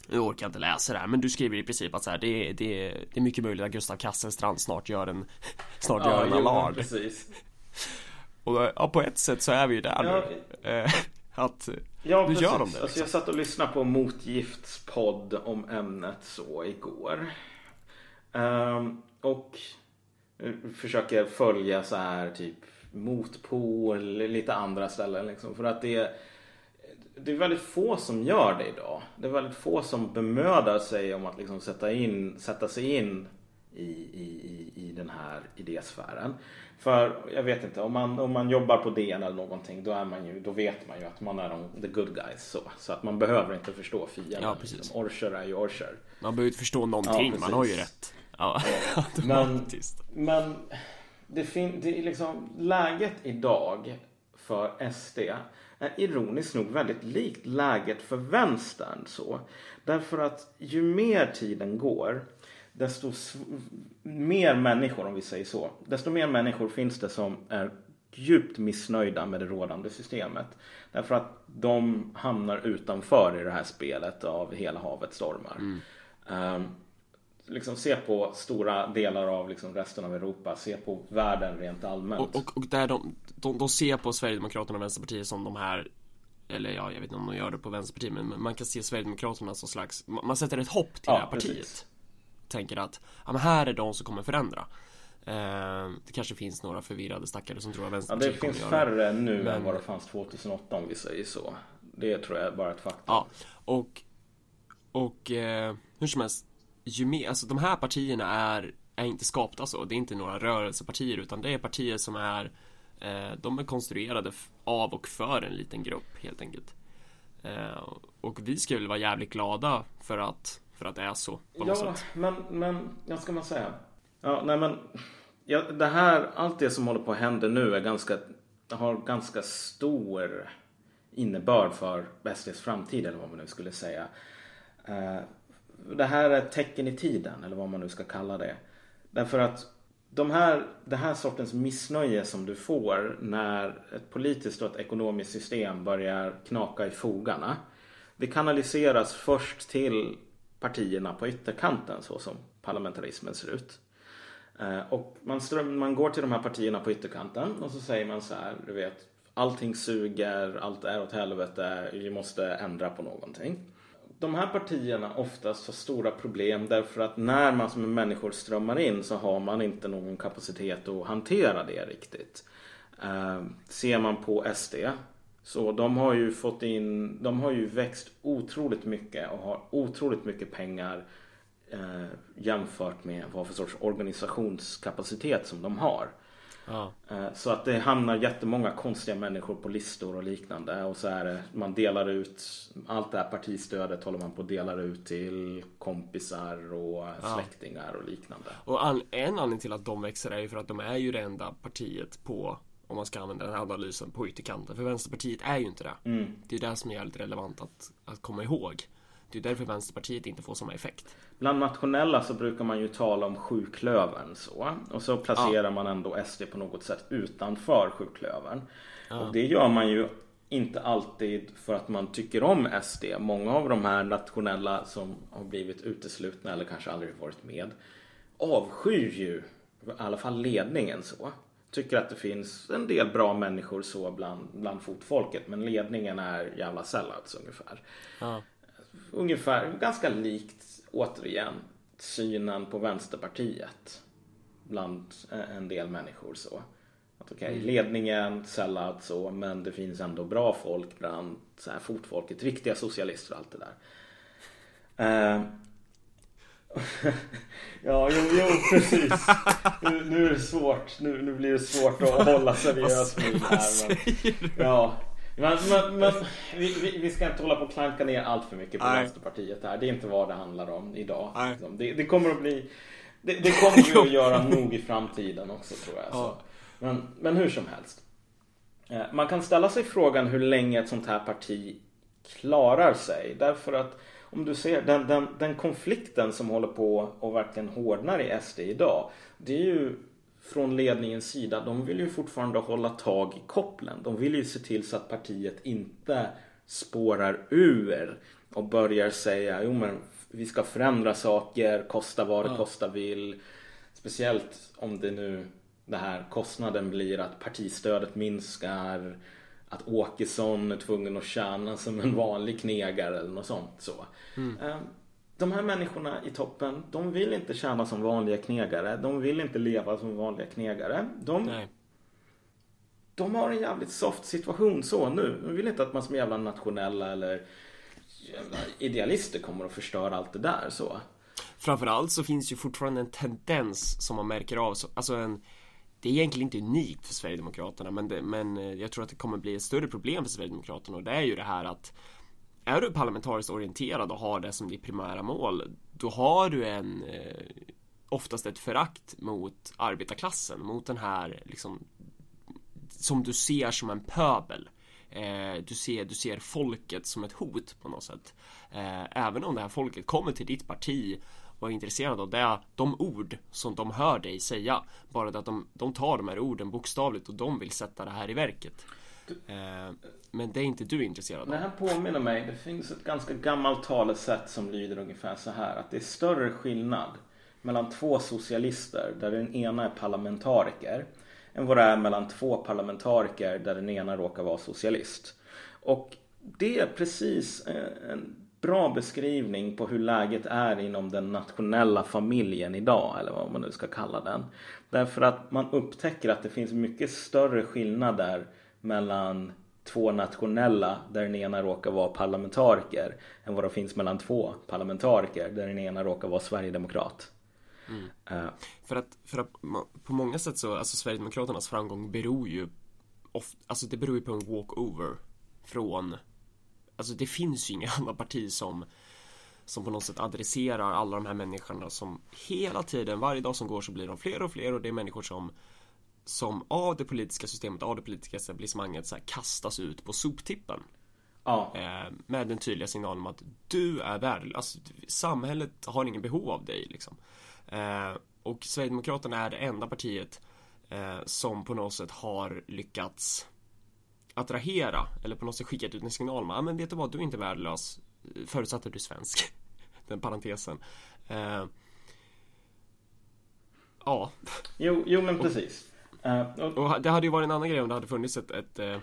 Nu orkar jag inte läsa det här men du skriver i princip att så här, det, det, det är mycket möjligt att Gustav Kasselstrand snart gör en *laughs* Snart ja, gör en alarm. precis. Och ja, på ett sätt så är vi ju där ja, nu. eh, *laughs* Att ja, nu precis. gör de det liksom. alltså, Jag satt och lyssnade på Motgifts podd om ämnet så igår um, Och Försöker följa så här typ Motpol, lite andra ställen liksom. För att det är, det är väldigt få som gör det idag. Det är väldigt få som bemödar sig om att liksom sätta, in, sätta sig in i, i, i den här idésfären. För jag vet inte, om man, om man jobbar på DN eller någonting då, är man ju, då vet man ju att man är de, the good guys. Så, så att man behöver inte förstå fienden. Ja, precis. Liksom, Orcher är ju Orcher. Man behöver inte förstå någonting, ja, man har ju rätt. Ja, *laughs* men, men det, fin- det är liksom läget idag för SD är ironiskt nog väldigt likt läget för vänstern så. Därför att ju mer tiden går desto mer människor, om vi säger så, desto mer människor finns det som är djupt missnöjda med det rådande systemet. Därför att de hamnar utanför i det här spelet av hela havet stormar. Mm. Um, liksom se på stora delar av liksom resten av Europa, se på världen rent allmänt. Och, och, och där de, de, de ser på Sverigedemokraterna och Vänsterpartiet som de här eller ja, jag vet inte om de gör det på Vänsterpartiet men man kan se Sverigedemokraterna som slags Man sätter ett hopp till ja, det här partiet precis. Tänker att, ja men här är de som kommer förändra eh, Det kanske finns några förvirrade stackare som tror att Vänsterpartiet Ja det finns färre nu men... än vad det fanns 2008 om vi säger så Det tror jag är bara ett faktum Ja, och Och eh, hur som helst ju mer, alltså de här partierna är, är inte skapta så. Det är inte några rörelsepartier utan det är partier som är eh, De är konstruerade av och för en liten grupp helt enkelt. Och vi väl vara jävligt glada för att, för att det är så. På något ja, sätt. men, men, vad ska man säga? Ja, nej men. Ja, det här, allt det som håller på att hända nu är ganska, har ganska stor innebörd för SDs framtid eller vad man nu skulle säga. Eh, det här är ett tecken i tiden eller vad man nu ska kalla det. Därför att de här, den här sortens missnöje som du får när ett politiskt och ett ekonomiskt system börjar knaka i fogarna. Det kanaliseras först till partierna på ytterkanten så som parlamentarismen ser ut. Eh, och man, ström, man går till de här partierna på ytterkanten och så säger man så här, du vet, allting suger, allt är åt helvete, vi måste ändra på någonting. De här partierna oftast har stora problem därför att när man som människor strömmar in så har man inte någon kapacitet att hantera det riktigt. Eh, ser man på SD så de har ju fått in, de har ju växt otroligt mycket och har otroligt mycket pengar eh, jämfört med vad för sorts organisationskapacitet som de har. Ja. Eh, så att det hamnar jättemånga konstiga människor på listor och liknande och så är det, man delar ut allt det här partistödet håller man på att dela ut till kompisar och ja. släktingar och liknande. Och an, en anledning till att de växer är ju för att de är ju det enda partiet på om man ska använda den här analysen på ytterkanten. För Vänsterpartiet är ju inte det. Mm. Det är det som är jävligt relevant att, att komma ihåg. Det är därför Vänsterpartiet inte får samma effekt. Bland nationella så brukar man ju tala om sjuklövern så. Och så placerar ja. man ändå SD på något sätt utanför sjuklövern. Ja. Och det gör man ju inte alltid för att man tycker om SD. Många av de här nationella som har blivit uteslutna eller kanske aldrig varit med avskyr ju i alla fall ledningen så. Tycker att det finns en del bra människor så bland, bland fotfolket men ledningen är jävla sellouts ungefär. Ja ungefär ganska likt återigen synen på Vänsterpartiet bland en del människor så. Att okej, okay, mm. ledningen sellout så, men det finns ändå bra folk bland så här fotfolket, riktiga socialister och allt det där. Uh, *laughs* ja, jo, jo precis. Nu, nu, är det svårt. Nu, nu blir det svårt att hålla seriös med det här. Men, ja, men, men, men vi, vi, ska inte hålla på och klanka ner allt för mycket på Nej. Vänsterpartiet här. Det är inte vad det handlar om idag. Liksom. Det, det, kommer att bli det, det kommer vi *laughs* att göra nog i framtiden också tror jag. Ja. Men, men hur som helst. Eh, man kan ställa sig frågan hur länge ett sånt här parti klarar sig. Därför att om du ser den, den, den konflikten som håller på och verkligen hårdnar i SD idag. Det är ju från ledningens sida, de vill ju fortfarande hålla tag i kopplen. De vill ju se till så att partiet inte spårar ur och börjar säga jo men vi ska förändra saker, kosta vad det ja. kosta vill. Speciellt om det nu det här kostnaden blir att partistödet minskar, att Åkesson är tvungen att tjäna som en vanlig knegare eller något sånt så. Mm. Ehm, de här människorna i toppen, de vill inte tjäna som vanliga knegare. De vill inte leva som vanliga knegare. De, Nej. de har en jävligt soft situation så nu. De vill inte att man som jävla nationella eller jävla idealister kommer att förstöra allt det där så. Framförallt så finns ju fortfarande en tendens som man märker av. Alltså en, det är egentligen inte unikt för Sverigedemokraterna men, det, men eh, jag tror att det kommer bli ett större problem för Sverigedemokraterna och det är ju det här att är du parlamentariskt orienterad och har det som ditt primära mål, då har du en eh, oftast ett förakt mot arbetarklassen, mot den här liksom som du ser som en pöbel. Eh, du, ser, du ser folket som ett hot på något sätt. Eh, även om det här folket kommer till ditt parti vara intresserad av det, de ord som de hör dig säga. Bara det att de, de tar de här orden bokstavligt och de vill sätta det här i verket. Eh, men det är inte du intresserad av. Det här påminner mig, det finns ett ganska gammalt talesätt som lyder ungefär så här. Att det är större skillnad mellan två socialister där den ena är parlamentariker än vad det är mellan två parlamentariker där den ena råkar vara socialist. Och det är precis en bra beskrivning på hur läget är inom den nationella familjen idag eller vad man nu ska kalla den. Därför att man upptäcker att det finns mycket större skillnader mellan två nationella där den ena råkar vara parlamentariker än vad det finns mellan två parlamentariker där den ena råkar vara sverigedemokrat. Mm. Uh. För, att, för att på många sätt så, alltså Sverigedemokraternas framgång beror ju of, Alltså det beror ju på en walkover från Alltså det finns ju inga *laughs* andra parti som som på något sätt adresserar alla de här människorna som hela tiden, varje dag som går så blir de fler och fler och det är människor som som av det politiska systemet, av det politiska etablissemanget så här, kastas ut på soptippen. Ja. Eh, med den tydliga signalen om att du är värdelös. Alltså, samhället har ingen behov av dig liksom. Eh, och Sverigedemokraterna är det enda partiet eh, som på något sätt har lyckats attrahera eller på något sätt skickat ut en signal om ah, men vet du vad, du är inte värdelös förutsatt att du är svensk. *laughs* den parentesen. Eh, ja. Jo, jo men precis. Uh, och... och... det hade ju varit en annan grej om det hade funnits ett, ett eh,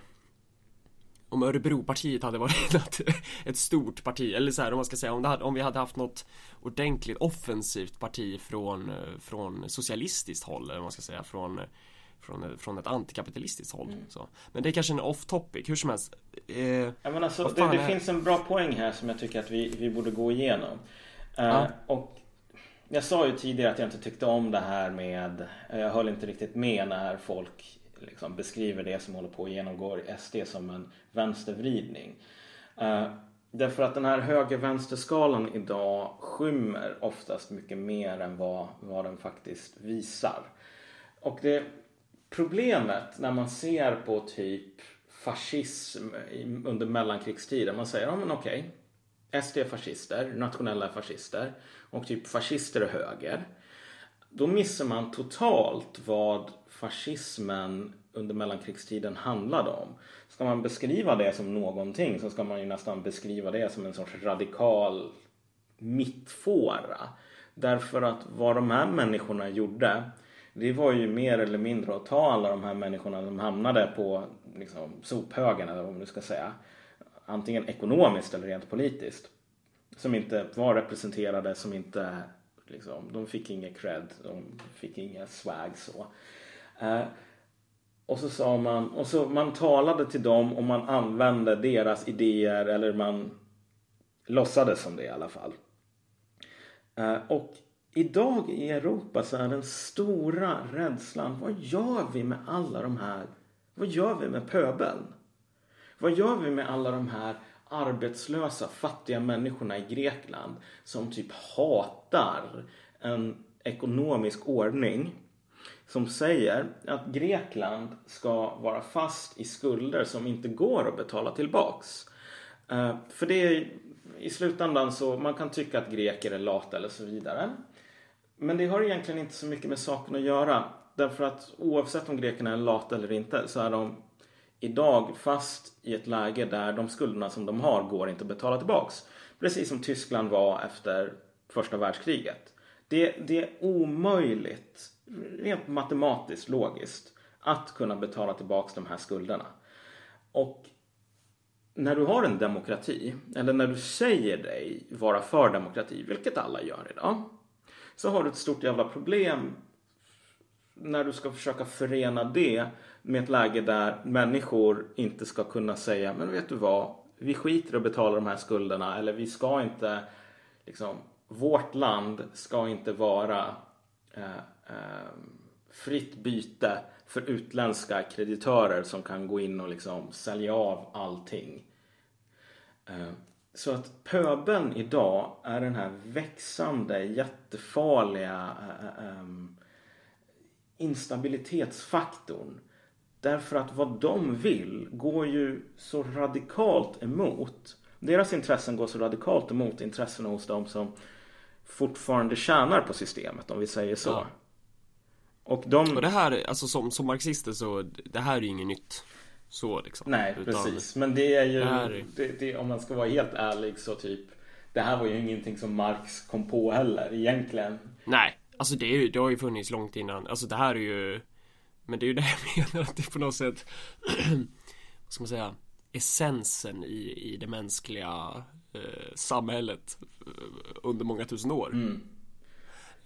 om Örebropartiet hade varit *laughs* ett, ett stort parti eller så här om man ska säga om, det hade, om vi hade haft något ordentligt offensivt parti från, eh, från socialistiskt håll eller vad man ska säga från från, från ett antikapitalistiskt håll. Mm. Så. Men det är kanske en off topic, hur som helst. Eh, ja, men alltså, det, det finns en bra poäng här som jag tycker att vi, vi borde gå igenom. Uh, ja. Och jag sa ju tidigare att jag inte tyckte om det här med, jag höll inte riktigt med när folk liksom beskriver det som håller på att genomgå SD som en vänstervridning. Uh, därför att den här höger-vänster-skalan idag skymmer oftast mycket mer än vad, vad den faktiskt visar. Och det problemet när man ser på typ fascism under mellankrigstiden. Man säger, ja men okej. SD är fascister, nationella är fascister och typ fascister är höger. Då missar man totalt vad fascismen under mellankrigstiden handlade om. Ska man beskriva det som någonting så ska man ju nästan beskriva det som en sorts radikal mittfåra. Därför att vad de här människorna gjorde det var ju mer eller mindre att ta alla de här människorna som hamnade på liksom, sophögen eller vad man nu ska säga. Antingen ekonomiskt eller rent politiskt. Som inte var representerade, som inte liksom, de fick ingen cred, de fick inga swag så. Eh, och så sa man, och så man talade till dem och man använde deras idéer eller man låtsades som det i alla fall. Eh, och idag i Europa så är den stora rädslan, vad gör vi med alla de här, vad gör vi med pöbeln? Vad gör vi med alla de här arbetslösa, fattiga människorna i Grekland som typ hatar en ekonomisk ordning som säger att Grekland ska vara fast i skulder som inte går att betala tillbaks. Eh, för det är i slutändan så man kan tycka att greker är lata eller så vidare. Men det har egentligen inte så mycket med saken att göra. Därför att oavsett om grekerna är lata eller inte så är de idag fast i ett läge där de skulderna som de har går inte att betala tillbaks. Precis som Tyskland var efter första världskriget. Det, det är omöjligt, rent matematiskt, logiskt, att kunna betala tillbaks de här skulderna. Och när du har en demokrati, eller när du säger dig vara för demokrati, vilket alla gör idag, så har du ett stort jävla problem när du ska försöka förena det med ett läge där människor inte ska kunna säga men vet du vad, vi skiter i att betala de här skulderna eller vi ska inte liksom, vårt land ska inte vara eh, eh, fritt byte för utländska kreditörer som kan gå in och liksom sälja av allting. Eh, så att pöbeln idag är den här växande jättefarliga um, instabilitetsfaktorn. Därför att vad de vill går ju så radikalt emot. Deras intressen går så radikalt emot intressena hos de som fortfarande tjänar på systemet om vi säger så. Ja. Och, de... och det här, alltså som, som marxister så, det här är ju inget nytt. Så liksom. Nej, Utan, precis. Men det är ju, det är... Det, det, om man ska vara helt ärlig så typ Det här var ju ingenting som Marx kom på heller egentligen. Nej, alltså det, är ju, det har ju funnits långt innan. Alltså det här är ju Men det är ju det jag *laughs* menar att det är på något sätt *clears throat* Vad ska man säga Essensen i, i det mänskliga eh, samhället eh, under många tusen år. Mm.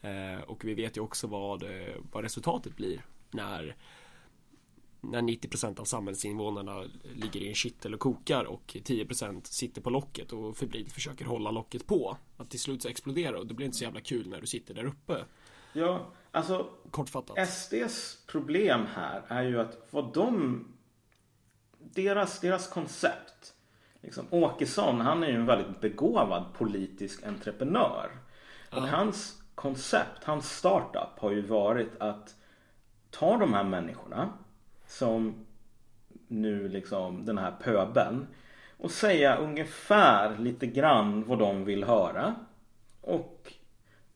Eh, och vi vet ju också vad, eh, vad resultatet blir när när 90% av samhällsinvånarna ligger i en kittel och kokar och 10% sitter på locket och febrilt försöker hålla locket på. Att till slut så exploderar och det blir inte så jävla kul när du sitter där uppe. Ja, alltså Kortfattat. SDs problem här är ju att vad de deras, deras koncept liksom, Åkesson, han är ju en väldigt begåvad politisk entreprenör. Och hans koncept, hans startup har ju varit att ta de här människorna som nu liksom den här pöbeln och säga ungefär lite grann vad de vill höra. Och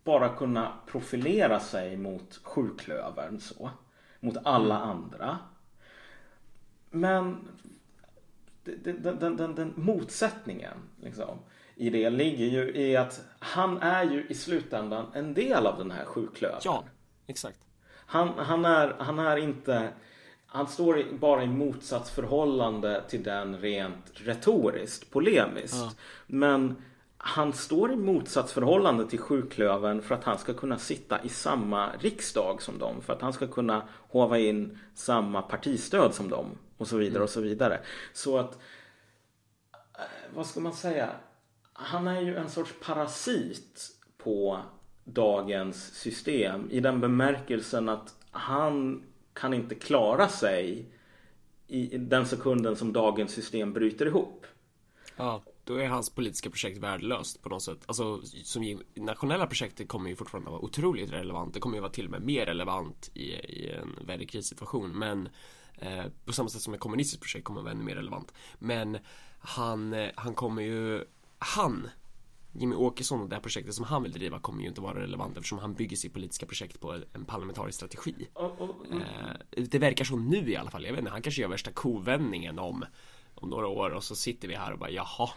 bara kunna profilera sig mot sjuklövern så. Mot alla andra. Men den, den, den, den motsättningen liksom, i det ligger ju i att han är ju i slutändan en del av den här sjuklövern. Ja, exakt. Han, han, är, han är inte han står bara i motsatsförhållande till den rent retoriskt, polemiskt. Ja. Men han står i motsatsförhållande till sjuklövern för att han ska kunna sitta i samma riksdag som dem. För att han ska kunna hova in samma partistöd som dem. Och så vidare och så vidare. Så att, eh, vad ska man säga? Han är ju en sorts parasit på dagens system i den bemärkelsen att han kan inte klara sig i den sekunden som dagens system bryter ihop. Ja, då är hans politiska projekt värdelöst på något sätt. Alltså, som nationella projektet kommer ju fortfarande vara otroligt relevant. Det kommer ju vara till och med mer relevant i, i en värre krissituation. Men eh, på samma sätt som ett kommunistiskt projekt kommer vara ännu mer relevant. Men han, eh, han kommer ju, han Jimmy Åkesson och det här projektet som han vill driva kommer ju inte vara relevant eftersom han bygger sitt politiska projekt på en parlamentarisk strategi. Oh, oh, mm. Det verkar så nu i alla fall. Jag vet inte, han kanske gör värsta kovändningen om, om några år och så sitter vi här och bara jaha.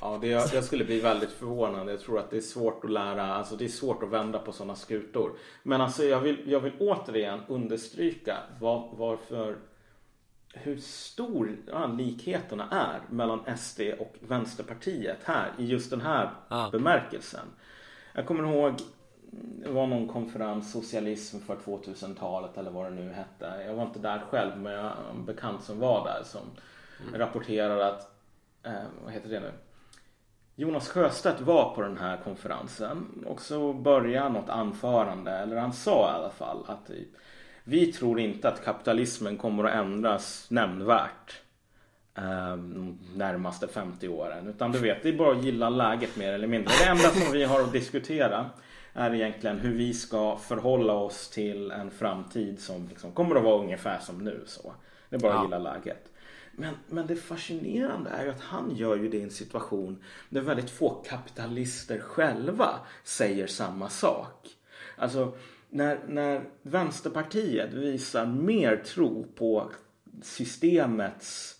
Ja, det, jag, jag skulle bli väldigt förvånad. Jag tror att det är svårt att lära, alltså det är svårt att vända på sådana skutor. Men alltså jag vill, jag vill återigen understryka var, varför hur stor ja, likheterna är mellan SD och Vänsterpartiet här i just den här ah. bemärkelsen. Jag kommer ihåg det var någon konferens, socialism för 2000-talet eller vad det nu hette. Jag var inte där själv men jag har en bekant som var där som mm. rapporterade att, eh, vad heter det nu? Jonas Sjöstedt var på den här konferensen och så började något anförande, eller han sa i alla fall att typ, vi tror inte att kapitalismen kommer att ändras nämnvärt eh, närmaste 50 åren. Utan du vet, det är bara att gilla läget mer eller mindre. Det enda som vi har att diskutera är egentligen hur vi ska förhålla oss till en framtid som liksom kommer att vara ungefär som nu. Så. Det är bara att gilla läget. Men, men det fascinerande är ju att han gör ju det i en situation där väldigt få kapitalister själva säger samma sak. Alltså när, när Vänsterpartiet visar mer tro på systemets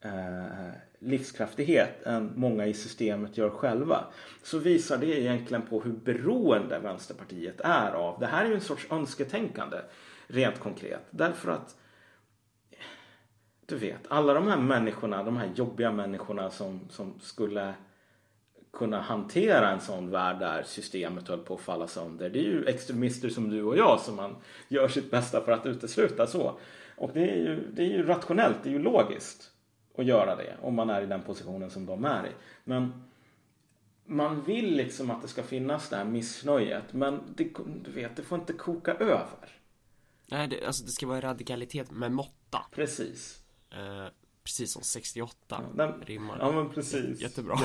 eh, livskraftighet än många i systemet gör själva så visar det egentligen på hur beroende Vänsterpartiet är av. Det här är ju en sorts önsketänkande rent konkret. Därför att du vet, alla de här människorna, de här jobbiga människorna som, som skulle kunna hantera en sån värld där systemet höll på att falla sönder. Det är ju extremister som du och jag som man gör sitt bästa för att utesluta så. Och det är ju, det är ju rationellt, det är ju logiskt att göra det om man är i den positionen som de är i. Men man vill liksom att det ska finnas det här missnöjet men det, du vet, det får inte koka över. Nej, det, alltså det ska vara radikalitet med måtta. Precis. Uh, Precis som 68 ja, rimmar. Ja men precis. Jättebra.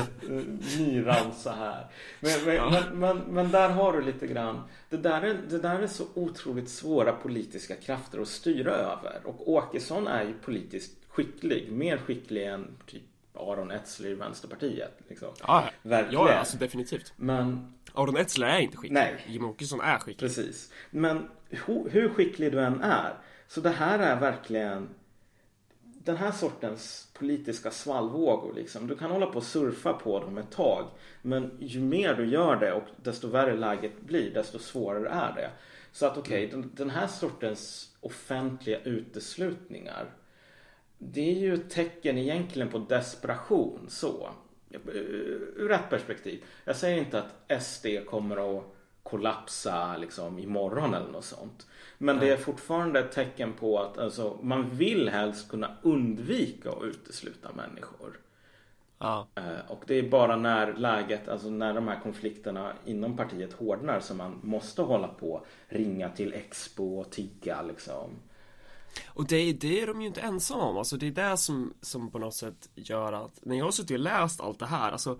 Ny ramsa här. Men, men, ja. men, men, men, där har du lite grann. Det där, är, det där är så otroligt svåra politiska krafter att styra över. Och Åkesson är ju politiskt skicklig. Mer skicklig än typ Aron Etzler i Vänsterpartiet. Liksom. Ja, Verkligen. ja, alltså definitivt. Men Aron Etzler är inte skicklig. Nej. Jimmie Åkesson är skicklig. Precis. Men hur, hur skicklig du än är. Så det här är verkligen den här sortens politiska svallvågor liksom. Du kan hålla på och surfa på dem ett tag. Men ju mer du gör det och desto värre läget blir desto svårare är det. Så att okej, okay, den, den, här sortens offentliga uteslutningar. Det är ju ett tecken egentligen på desperation så. Eh, ur ett perspektiv. Jag säger inte att SD kommer att kollapsa liksom imorgon eller något sånt. Men det är fortfarande ett tecken på att alltså, man vill helst kunna undvika att utesluta människor. Ja. Eh, och det är bara när läget, alltså när de här konflikterna inom partiet hårdnar som man måste hålla på, ringa till Expo och tigga liksom. Och det, det är de ju inte ensamma om, alltså det är det som, som på något sätt gör att, när jag har suttit och läst allt det här, alltså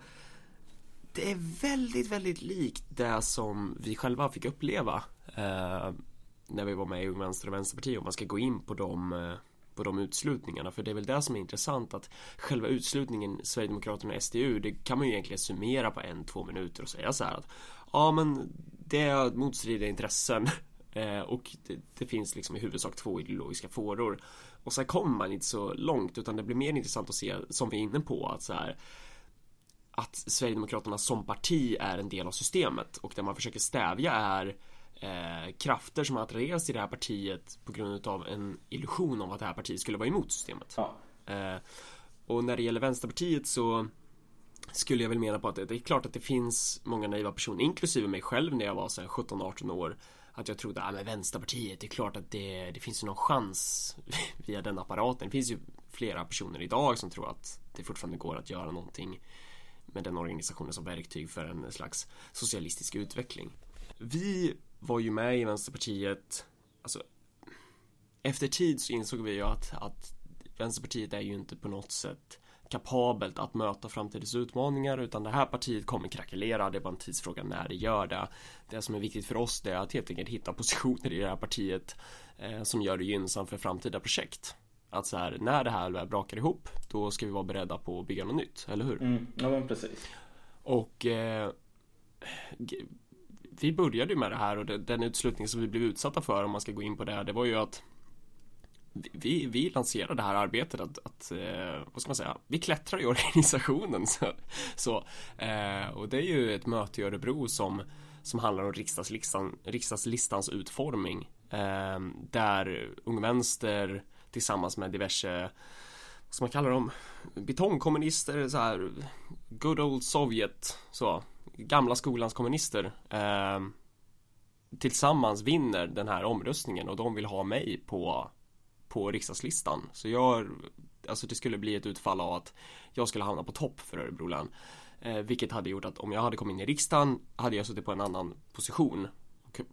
det är väldigt, väldigt likt det som vi själva fick uppleva eh, när vi var med i Ung Vänster och Vänsterpartiet om man ska gå in på de, eh, på de utslutningarna. För det är väl det som är intressant att själva utslutningen Sverigedemokraterna och SDU det kan man ju egentligen summera på en, två minuter och säga så här att ja men det är motstridiga intressen *laughs* eh, och det, det, finns liksom i huvudsak två ideologiska fåror. Och sen kommer man inte så långt utan det blir mer intressant att se som vi är inne på att så här att Sverigedemokraterna som parti är en del av systemet och det man försöker stävja är eh, krafter som har attraherats till det här partiet på grund av en illusion om att det här partiet skulle vara emot systemet. Ja. Eh, och när det gäller Vänsterpartiet så skulle jag väl mena på att det är klart att det finns många naiva personer, inklusive mig själv när jag var 17-18 år att jag trodde, att ah, Vänsterpartiet, det är klart att det, det finns ju någon chans *laughs* via den apparaten. Det finns ju flera personer idag som tror att det fortfarande går att göra någonting med den organisationen som verktyg för en slags socialistisk utveckling. Vi var ju med i Vänsterpartiet, alltså efter tid så insåg vi ju att, att Vänsterpartiet är ju inte på något sätt kapabelt att möta framtidens utmaningar utan det här partiet kommer krackelera, det är bara en tidsfråga när det gör det. Det som är viktigt för oss det är att helt enkelt hitta positioner i det här partiet eh, som gör det gynnsamt för framtida projekt. Att så här, när det här väl brakar ihop, då ska vi vara beredda på att bygga något nytt, eller hur? Mm, ja men precis. Och eh, vi började ju med det här och det, den utslutning som vi blev utsatta för om man ska gå in på det, det var ju att vi, vi lanserade det här arbetet att, att eh, vad ska man säga, vi klättrar i organisationen. *laughs* Så, så eh, och det är ju ett möte i Örebro som, som handlar om riksdagslistan, riksdagslistans utformning. Eh, där Ung Vänster tillsammans med diverse vad ska man kalla dem? Betongkommunister, så här Good old Sovjet, så Gamla skolans kommunister eh, Tillsammans vinner den här omröstningen och de vill ha mig på På riksdagslistan Så jag Alltså det skulle bli ett utfall av att Jag skulle hamna på topp för Örebro län eh, Vilket hade gjort att om jag hade kommit in i riksdagen Hade jag suttit på en annan position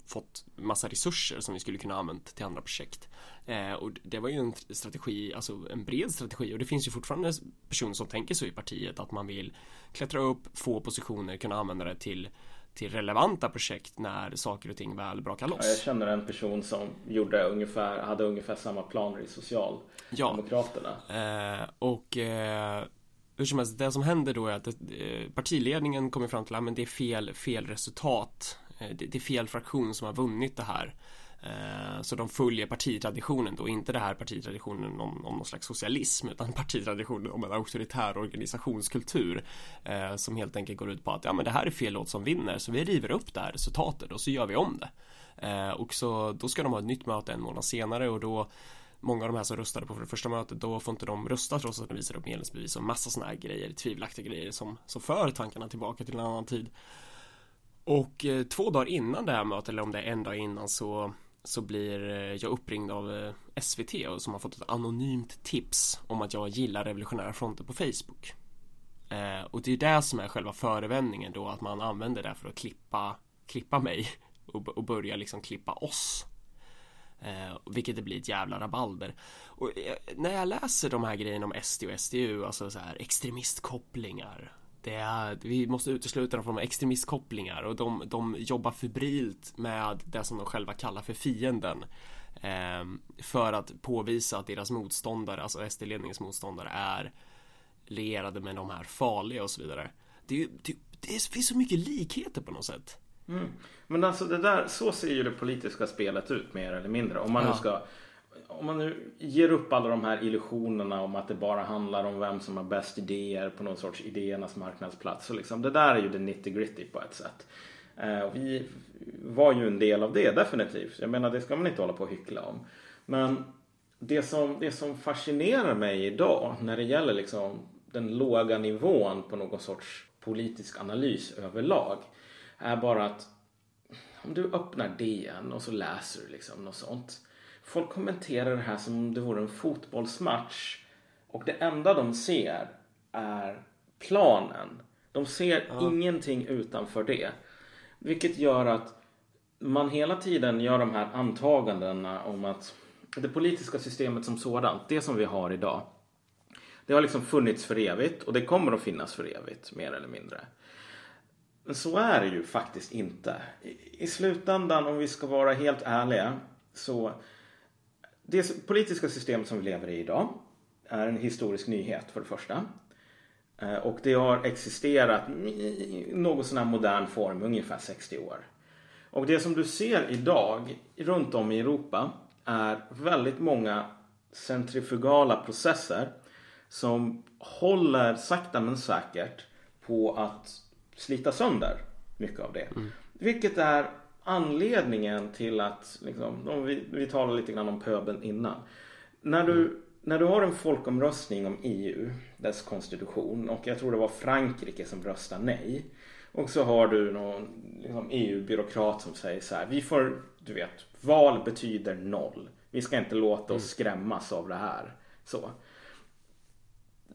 fått massa resurser som vi skulle kunna använt till andra projekt. Eh, och det var ju en strategi, alltså en bred strategi och det finns ju fortfarande personer som tänker så i partiet att man vill klättra upp, få positioner, kunna använda det till till relevanta projekt när saker och ting väl brakar loss. Ja, jag känner en person som gjorde ungefär, hade ungefär samma planer i Socialdemokraterna. Ja, eh, och eh, hur som helst, det som händer då är att eh, partiledningen kommer fram till att det är fel, fel resultat Eh, det, är fel fraktion som har vunnit det här. Eh, så de följer partitraditionen då, inte det här partitraditionen om, om någon slags socialism utan *laughs* partitraditionen om en auktoritär organisationskultur eh, som helt enkelt går ut på att ja men det här är fel låt som vinner så vi river upp det här resultatet och så gör vi om det. Eh, och så då ska de ha ett nytt möte en månad senare och då Många av de här som röstade på det första mötet då får inte de rösta trots att de visar upp medlemsbevis och massa sådana här grejer, tvivelaktiga grejer som, som för tankarna tillbaka till en annan tid. Och eh, två dagar innan det här mötet, eller om det är en dag innan så så blir eh, jag uppringd av eh, SVT och som har fått ett anonymt tips om att jag gillar Revolutionära Fronten på Facebook. Eh, och det är det som är själva förevändningen då att man använder det för att klippa, klippa mig och, och börja liksom klippa oss. Eh, vilket det blir ett jävla rabalder. Och eh, när jag läser de här grejerna om SD och SDU, alltså så här extremistkopplingar det är, vi måste utesluta dem från extremistkopplingar och de, de jobbar febrilt med det som de själva kallar för fienden. Eh, för att påvisa att deras motståndare, alltså SD-ledningens motståndare är lierade med de här farliga och så vidare. Det, det, det finns så mycket likheter på något sätt. Mm. Men alltså det där, så ser ju det politiska spelet ut mer eller mindre. Om man ja. nu ska om man nu ger upp alla de här illusionerna om att det bara handlar om vem som har bäst idéer på någon sorts idéernas marknadsplats. Så liksom, det där är ju det nitty gritty på ett sätt. Eh, och vi var ju en del av det definitivt. Jag menar det ska man inte hålla på och hyckla om. Men det som, det som fascinerar mig idag när det gäller liksom den låga nivån på någon sorts politisk analys överlag är bara att om du öppnar DN och så läser du liksom något sånt Folk kommenterar det här som om det vore en fotbollsmatch. Och det enda de ser är planen. De ser ja. ingenting utanför det. Vilket gör att man hela tiden gör de här antagandena om att det politiska systemet som sådant, det som vi har idag, det har liksom funnits för evigt och det kommer att finnas för evigt, mer eller mindre. Men så är det ju faktiskt inte. I slutändan, om vi ska vara helt ärliga, så det politiska system som vi lever i idag är en historisk nyhet för det första. Eh, och det har existerat i någon sån här modern form ungefär 60 år. Och det som du ser idag runt om i Europa är väldigt många centrifugala processer som håller sakta men säkert på att slita sönder mycket av det. Mm. Vilket är anledningen till att, liksom, vi, vi talade lite grann om pöbeln innan. När du, mm. när du har en folkomröstning om EU, dess konstitution och jag tror det var Frankrike som röstade nej. Och så har du någon liksom, EU-byråkrat som säger så här, vi får, du vet, val betyder noll. Vi ska inte låta oss mm. skrämmas av det här. Så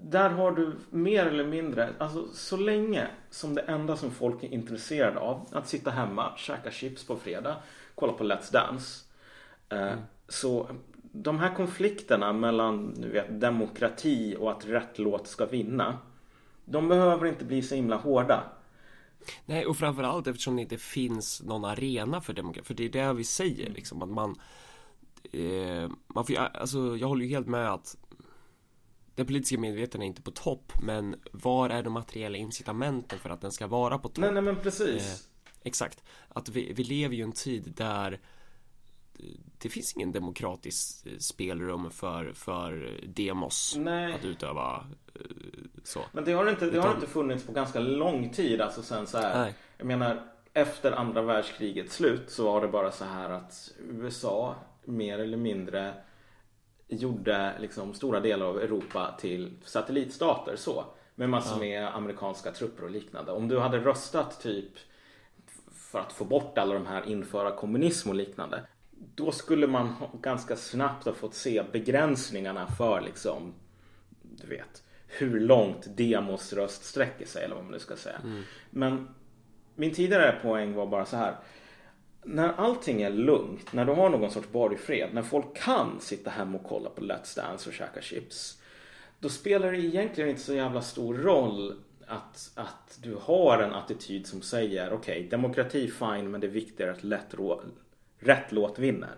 där har du mer eller mindre, alltså så länge som det enda som folk är intresserade av, att sitta hemma, käka chips på fredag, kolla på Let's Dance. Eh, mm. Så de här konflikterna mellan du vet, demokrati och att rätt låt ska vinna, de behöver inte bli så himla hårda. Nej, och framförallt eftersom det inte finns någon arena för demokrati, för det är det vi säger liksom, att man eh, man får, alltså jag håller ju helt med att den politiska medvetenheten är inte på topp men var är de materiella incitamenten för att den ska vara på topp? Nej, nej men precis. Eh, exakt. Att vi, vi lever ju i en tid där det finns ingen demokratisk eh, spelrum för, för demos Nej. att utöva eh, så. Men det har inte, det har inte funnits på ganska lång tid. Alltså sen så här, Jag menar, efter andra världskrigets slut så var det bara så här att USA mer eller mindre gjorde liksom stora delar av Europa till satellitstater så. Med massor med amerikanska trupper och liknande. Om du hade röstat typ för att få bort alla de här införa kommunism och liknande. Då skulle man ganska snabbt ha fått se begränsningarna för liksom du vet hur långt demos röst sträcker sig eller vad man nu ska säga. Mm. Men min tidigare poäng var bara så här när allting är lugnt, när du har någon sorts borgfred, när folk kan sitta hemma och kolla på Let's Dance och käka chips. Då spelar det egentligen inte så jävla stor roll att, att du har en attityd som säger okej, okay, demokrati fine men det är viktigare att lätt rå, rätt låt vinner.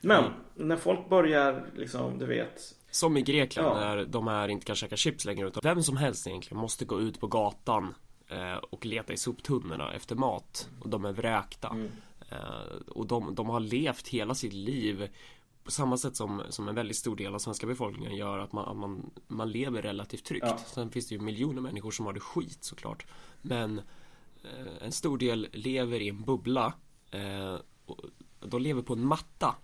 Men mm. när folk börjar liksom, du vet Som i Grekland ja. när de här inte kan käka chips längre utan vem som helst egentligen måste gå ut på gatan eh, och leta i soptunnorna efter mat och de är vräkta. Mm. Eh, och de, de har levt hela sitt liv på samma sätt som, som en väldigt stor del av svenska befolkningen gör att man, man, man lever relativt tryggt. Ja. Sen finns det ju miljoner människor som har det skit såklart. Men eh, en stor del lever i en bubbla. Eh, och de lever på en matta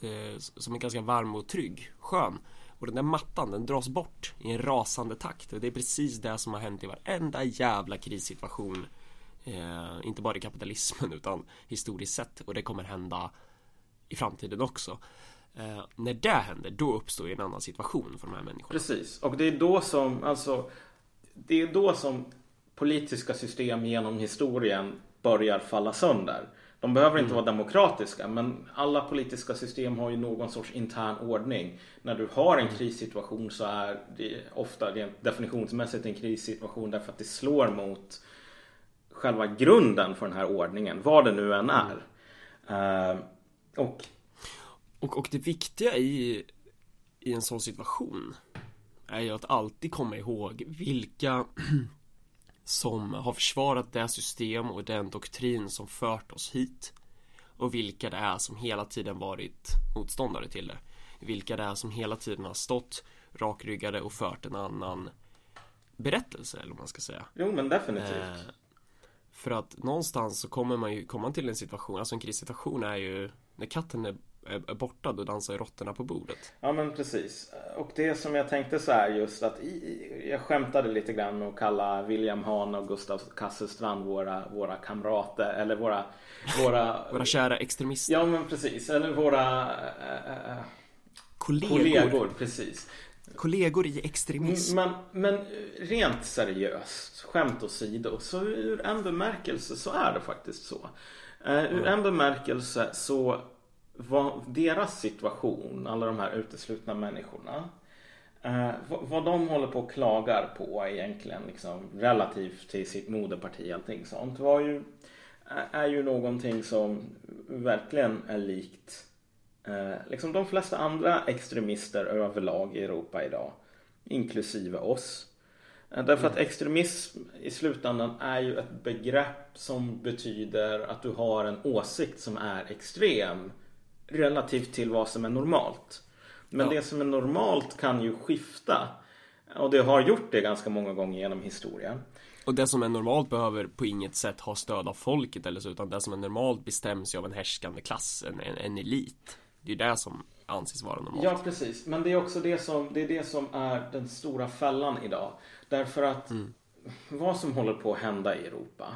eh, som är ganska varm och trygg, skön. Och den där mattan den dras bort i en rasande takt. Och det är precis det som har hänt i varenda jävla krissituation Eh, inte bara i kapitalismen *laughs* utan historiskt sett och det kommer hända i framtiden också. Eh, när det händer, då uppstår en annan situation för de här människorna. Precis, och det är då som, alltså, det är då som politiska system genom historien börjar falla sönder. De behöver inte mm. vara demokratiska men alla politiska system har ju någon sorts intern ordning. När du har en mm. krissituation så är det ofta definitionsmässigt en krissituation därför att det slår mot själva grunden för den här ordningen, vad det nu än är. Uh, och... och... Och det viktiga i, i en sån situation är ju att alltid komma ihåg vilka *clears throat* som har försvarat det system och den doktrin som fört oss hit och vilka det är som hela tiden varit motståndare till det. Vilka det är som hela tiden har stått rakryggade och fört en annan berättelse eller vad man ska säga. Jo men definitivt. Eh, för att någonstans så kommer man ju komma till en situation, alltså en krissituation är ju när katten är, är, borta då dansar råttorna på bordet. Ja men precis. Och det som jag tänkte så här just att i, jag skämtade lite grann med att kalla William Hahn och Gustav Kasselstrand våra, våra kamrater eller våra Våra, *laughs* våra kära extremister. Ja men precis. Eller våra äh, kollegor. kollegor. Precis. Kollegor i extremism. Men, men rent seriöst, skämt åsido, så ur en bemärkelse så är det faktiskt så. Uh, ur en bemärkelse så var deras situation, alla de här uteslutna människorna, uh, vad de håller på och klagar på egentligen liksom, relativt till sitt moderparti och allting sånt var ju, är ju någonting som verkligen är likt eh, liksom de flesta andra extremister överlag i Europa idag. Inklusive oss. Eh, därför att extremism i slutändan är ju ett begrepp som betyder att du har en åsikt som är extrem relativt till vad som är normalt. Men Ja. det som är normalt kan ju skifta. Och det har gjort det ganska många gånger genom historien. Och det som är normalt behöver på inget sätt ha stöd av folket eller så utan det som är normalt bestäms ju av en härskande klass, en, en, en elit. Det är det som anses vara normalt. Ja, precis. Men det är också det som, det är, det som är den stora fällan idag. Därför att vad som håller på att hända i Europa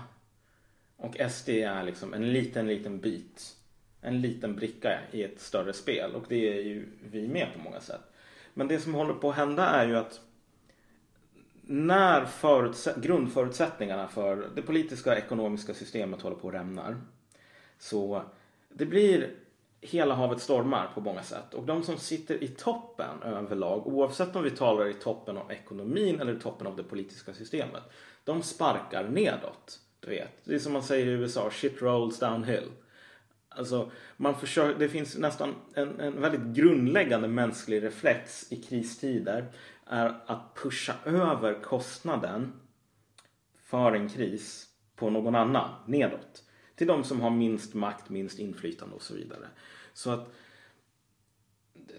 och SD är liksom en liten, liten bit. En liten bricka i ett större spel och det är ju vi med på många sätt. Men det som håller på att hända är ju att när förutsätt- grundförutsättningarna för det politiska och ekonomiska systemet håller på att rämnar så det blir hela havet stormar på många sätt. Och de som sitter i toppen överlag, oavsett om vi talar i toppen av ekonomin eller i toppen av det politiska systemet, de sparkar nedåt. Du vet, det är som man säger i USA, shit rolls downhill. Alltså, man försöker, det finns nästan en, en väldigt grundläggande mänsklig reflex i kristider är att pusha över kostnaden för en kris på någon annan nedåt. Till de som har minst makt, minst inflytande och så vidare. Så att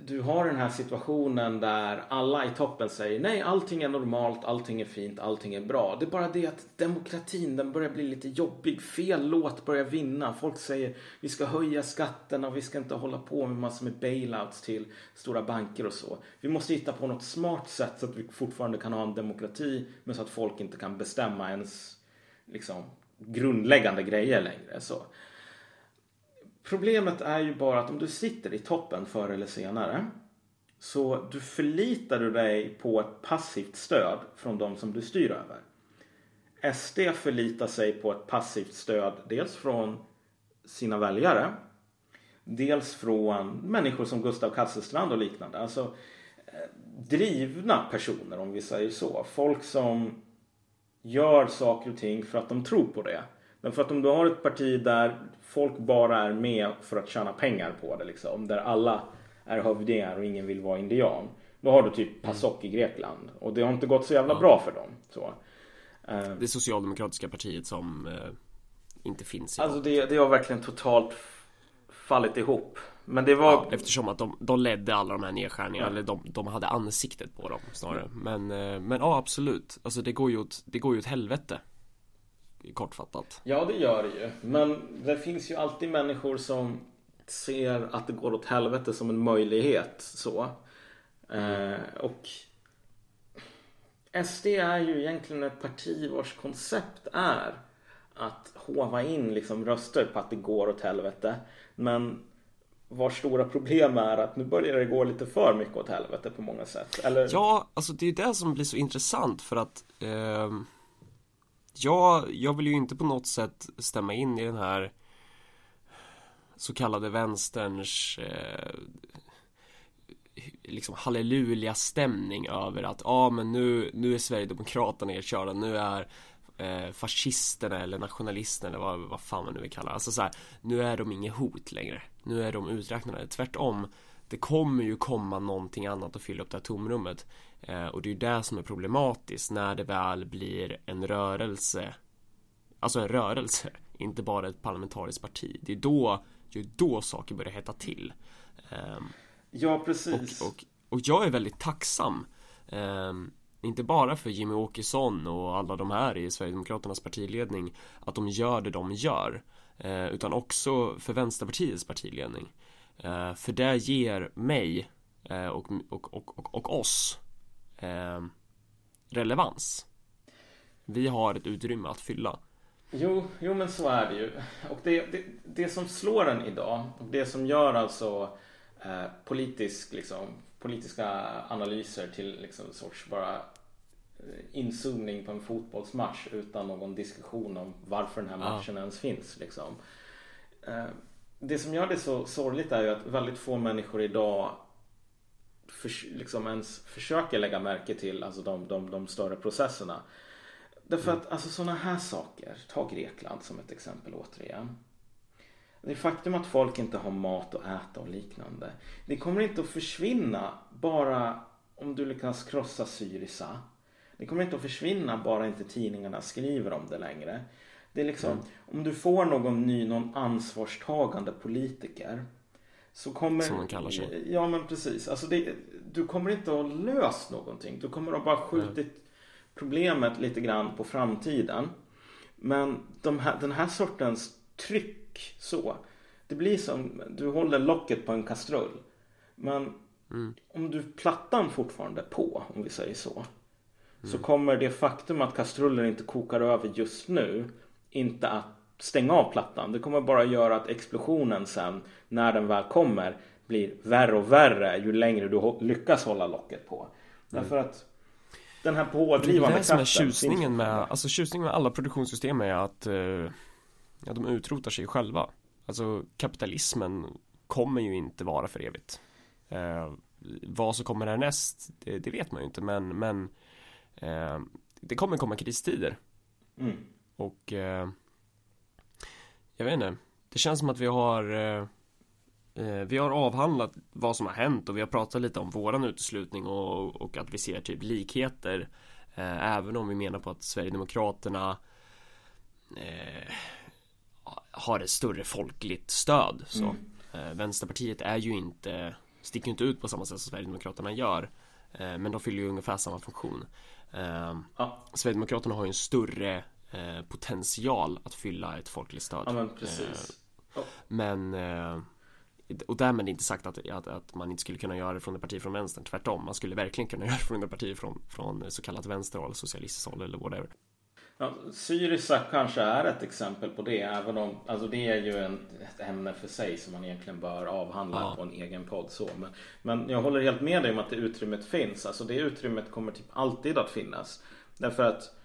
du har den här situationen där alla i toppen säger nej, allting är normalt, allting är fint, allting är bra. Det är bara det att demokratin, den börjar bli lite jobbig. Fel låt börjar vinna. Folk säger vi ska höja skatterna och vi ska inte hålla på med massor med bailouts till stora banker och så. Vi måste hitta på något smart sätt så att vi fortfarande kan ha en demokrati men så att folk inte kan bestämma ens liksom, grundläggande grejer längre. Så. Problemet är ju bara att om du sitter i toppen förr eller senare så du förlitar du dig på ett passivt stöd från de som du styr över. SD förlitar sig på ett passivt stöd dels från sina väljare dels från människor som Gustav Kasselstrand och liknande. Alltså eh, drivna personer om vi säger så. Folk som gör saker och ting för att de tror på det. Men för att om du har ett parti där folk bara är med för att tjäna pengar på det liksom. Där alla är hövdingar och ingen vill vara indian. Då har du typ PASOK i Grekland. Och det har inte gått så jävla bra för dem. Så. Eh, Det socialdemokratiska partiet som eh, inte finns idag. Alltså det, det har verkligen totalt fallit ihop. Men det var... Ja, eftersom att de, de ledde alla de här nedskärningarna, Ja. eller de, de hade ansiktet på dem snarare. Men, eh, men ja, absolut. Alltså det går ju åt, det går ju åt helvete. Kortfattat. Ja, det gör det ju. Men det finns ju alltid människor som ser att det går åt helvete som en möjlighet. Så. Eh, och SD är ju egentligen ett parti vars koncept är att hova in liksom röster på att det går åt helvete. Men vars stora problem är att nu börjar det gå lite för mycket åt helvete på många sätt. Eller? Ja, alltså det är det som blir så intressant för att eh, jag, jag vill ju inte på något sätt stämma in i den här så kallade vänsterns eh, liksom halleluja-stämning över att ja ah, men nu, nu är Sverigedemokraterna erkörda, nu är eh, fascisterna eller nationalisterna eller vad, vad fan man nu vill kalla det. Alltså så här, nu är de inget hot längre. Nu är de uträknade. Tvärtom, det kommer ju komma någonting annat att fylla upp det här tomrummet. Eh, och det är ju det som är problematiskt när det väl blir en rörelse. Alltså en rörelse, *laughs* inte bara ett parlamentariskt parti. Det är då, det är då saker börjar hetta till. Ehm, Ja, precis. och, och, och jag är väldigt tacksam ehm, Inte bara för Jimmy Åkesson och alla de här i Sverigedemokraternas partiledning Att de gör det de gör eh, utan också för Vänsterpartiets partiledning. För det ger mig och, och, och, och, och oss Relevans. Vi har ett utrymme att fylla. Jo, jo men så är det ju. Och det, det, det som slår en idag och det som gör alltså eh, politisk, liksom, politiska analyser till liksom, sorts bara inzoomning på en fotbollsmatch utan någon diskussion om varför den här matchen ens finns. Liksom. Eh, det som gör det så sorgligt är ju att väldigt få människor idag förs- liksom ens försöker lägga märke till alltså de, de, de större processerna. Därför att alltså sådana här saker, ta Grekland som ett exempel återigen. Det faktum att folk inte har mat att äta och liknande. Det kommer inte att försvinna bara om du lyckas krossa Syriza. Det kommer inte att försvinna bara inte tidningarna skriver om det längre. Det är liksom, mm. om du får någon ny, någon ansvarstagande politiker. Så kommer, Som man kallar sig. Ja men precis. Alltså det, du kommer inte att ha löst någonting. Du kommer att bara skjutit mm. problemet lite grann på framtiden. Men de här, den här sortens tryck så. Det blir som, du håller locket på en kastrull. Men mm. om du plattan fortfarande på, om vi säger så. Så kommer det faktum att kastrullen inte kokar över just nu inte att stänga av plattan. Det kommer bara göra att explosionen sen när den väl kommer blir värre och värre ju längre du lyckas hålla locket på. Mm. Därför att den här pådrivande kraften. Det är tjusningen med, alltså tjusningen med alla produktionssystem är att eh, ja, de utrotar sig själva. Alltså kapitalismen kommer ju inte vara för evigt. Eh, vad som kommer härnäst, det, det, vet man ju inte men, men eh, det kommer komma kristider. Mm. Och eh, jag vet inte, det känns som att vi har eh, eh, vi har avhandlat vad som har hänt och vi har pratat lite om våran uteslutning och, och att vi ser typ likheter eh, Även om vi menar på att Sverigedemokraterna eh, Har ett större folkligt stöd så mm. Vänsterpartiet är ju inte Sticker inte ut på samma sätt som Sverigedemokraterna gör Men de fyller ju ungefär samma funktion ja. Sverigedemokraterna har ju en större eh, potential att fylla ett folkligt stöd. Ja, men precis. Eh, Men eh, och därmed inte sagt att, att, att, man inte skulle kunna göra det från ett parti från vänster. Tvärtom, man skulle verkligen kunna *laughs* göra det från ett parti från, från så kallat vänsterhåll, socialistiskt håll eller whatever. Ja, Syriza kanske är ett exempel på det, även om alltså det är ju en, ett ämne för sig som man egentligen bör avhandla ja. på en egen podd. Så. Men, men jag håller helt med dig om att det utrymmet finns. Alltså det utrymmet kommer typ alltid att finnas. Därför att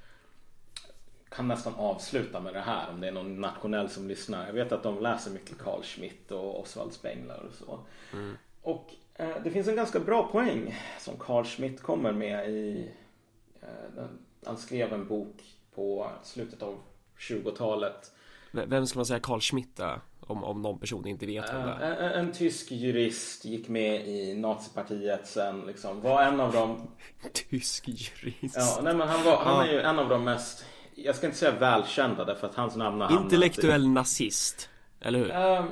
kan nästan avsluta med det här om det är någon nationell som lyssnar. Jag vet att de läser mycket Carl Schmitt och Oswald Spengler och så. Mm. Och eh, det finns en ganska bra poäng som Carl Schmitt kommer med i eh, Han skrev en bok på slutet av 20-talet. Vem ska man säga Carl Schmitt är? Om, om någon person inte vet vem det är. En, en, tysk jurist gick med i nazipartiet sen liksom. Var en av de *laughs* Tysk jurist? Ja, nej men han, var, han är ju en av de mest jag ska inte säga välkända därför att hans namn har Intellektuell nazist, eller hur? Uh,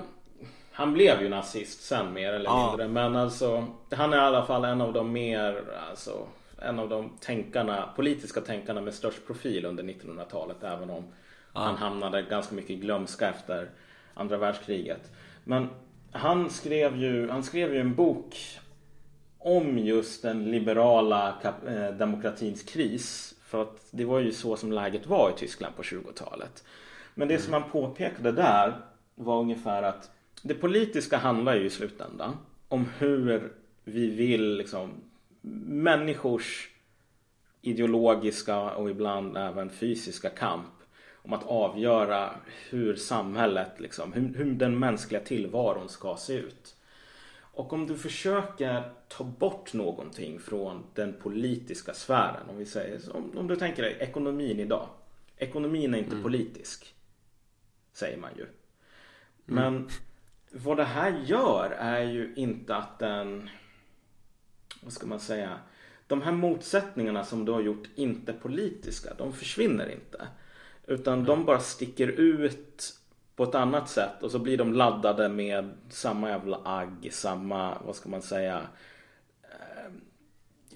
han blev ju nazist sen mer eller ja. mindre men alltså Han är i alla fall en av de mer alltså En av de tänkarna, politiska tänkarna med störst profil under 1900-talet även om ja. han hamnade ganska mycket i glömska efter andra världskriget. Men han skrev ju, han skrev ju en bok om just den liberala eh, demokratins kris för att det var ju så som läget var i Tyskland på 20-talet. Men det mm. som han påpekade där var ungefär att det politiska handlar ju i slutändan om hur vi vill liksom människors ideologiska och ibland även fysiska kamp om att avgöra hur samhället, liksom, hur, hur den mänskliga tillvaron ska se ut. Och om du försöker ta bort någonting från den politiska sfären. Om vi säger om, om du tänker dig ekonomin idag. Ekonomin är inte mm. politisk. Säger man ju. Mm. Men mm. vad det här gör är ju inte att den vad ska man säga de här motsättningarna som du har gjort inte politiska, de försvinner inte. Utan mm. de bara sticker ut på ett annat sätt och så blir de laddade med samma jävla agg, samma, vad ska man säga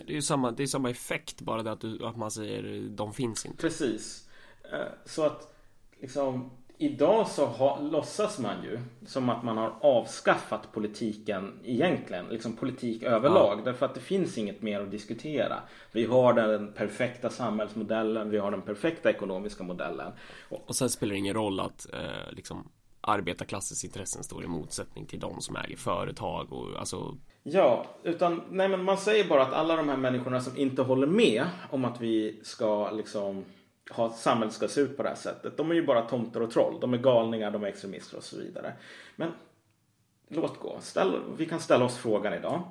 det är ju samma, det är samma effekt bara det att, du, att man säger de finns inte Precis eh, Så att liksom Idag så ha, låtsas man ju som att man har avskaffat politiken egentligen, liksom politik överlag. Ja. Därför att det finns inget mer att diskutera. Vi har den perfekta samhällsmodellen, vi har den perfekta ekonomiska modellen. Och, och sen spelar det ingen roll att eh, liksom arbetarklassens intressen står i motsättning till de som äger företag och alltså Ja, utan nej men man säger bara att alla de här människorna som inte håller med om att vi ska liksom ha samhället ska se ut på det här sättet. De är ju bara tomtar och troll. De är galningar, de är extremister och så vidare. Men låt gå. Ställ, vi kan ställa oss frågan idag.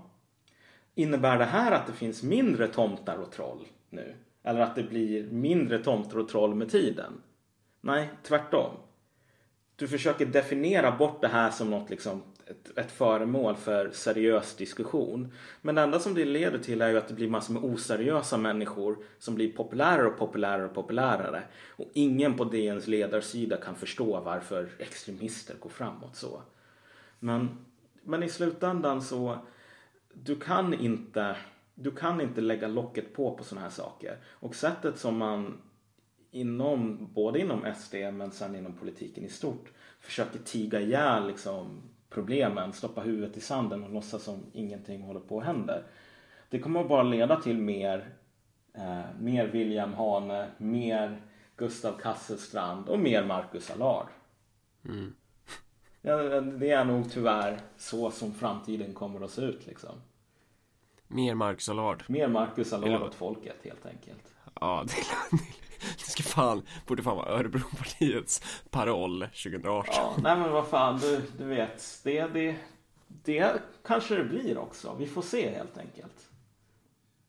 Innebär det här att det finns mindre tomtar och troll nu? Eller att det blir mindre tomtar och troll med tiden? Nej, tvärtom. du försöker definiera bort det här som något liksom ett, ett föremål för seriös diskussion. Men det enda som det leder till är ju att det blir massor med oseriösa människor som blir populärare och populärare och populärare. Och ingen på DNs ledarsida kan förstå varför extremister går framåt så. Men, men i slutändan så du kan inte du kan inte lägga locket på på sådana här saker. Och sättet som man inom, både inom SD men sen inom politiken i stort försöker tiga ihjäl liksom, problemen, stoppa huvudet i sanden och låtsas som ingenting håller på att hända. Det kommer bara leda till mer, eh, mer William Hane, mer Gustav Kasselstrand och mer Marcus Allard. Mm. Ja, det är nog tyvärr så som framtiden kommer att se ut liksom. Mer Marcus Allard. Mer Marcus Allard åt folket helt enkelt. Ja, det, det ska fan, borde fan vara Örebropartiets paroll 2018. Ja, nej men vad fan, du, du vet, det, det, det kanske det blir också. Vi får se helt enkelt.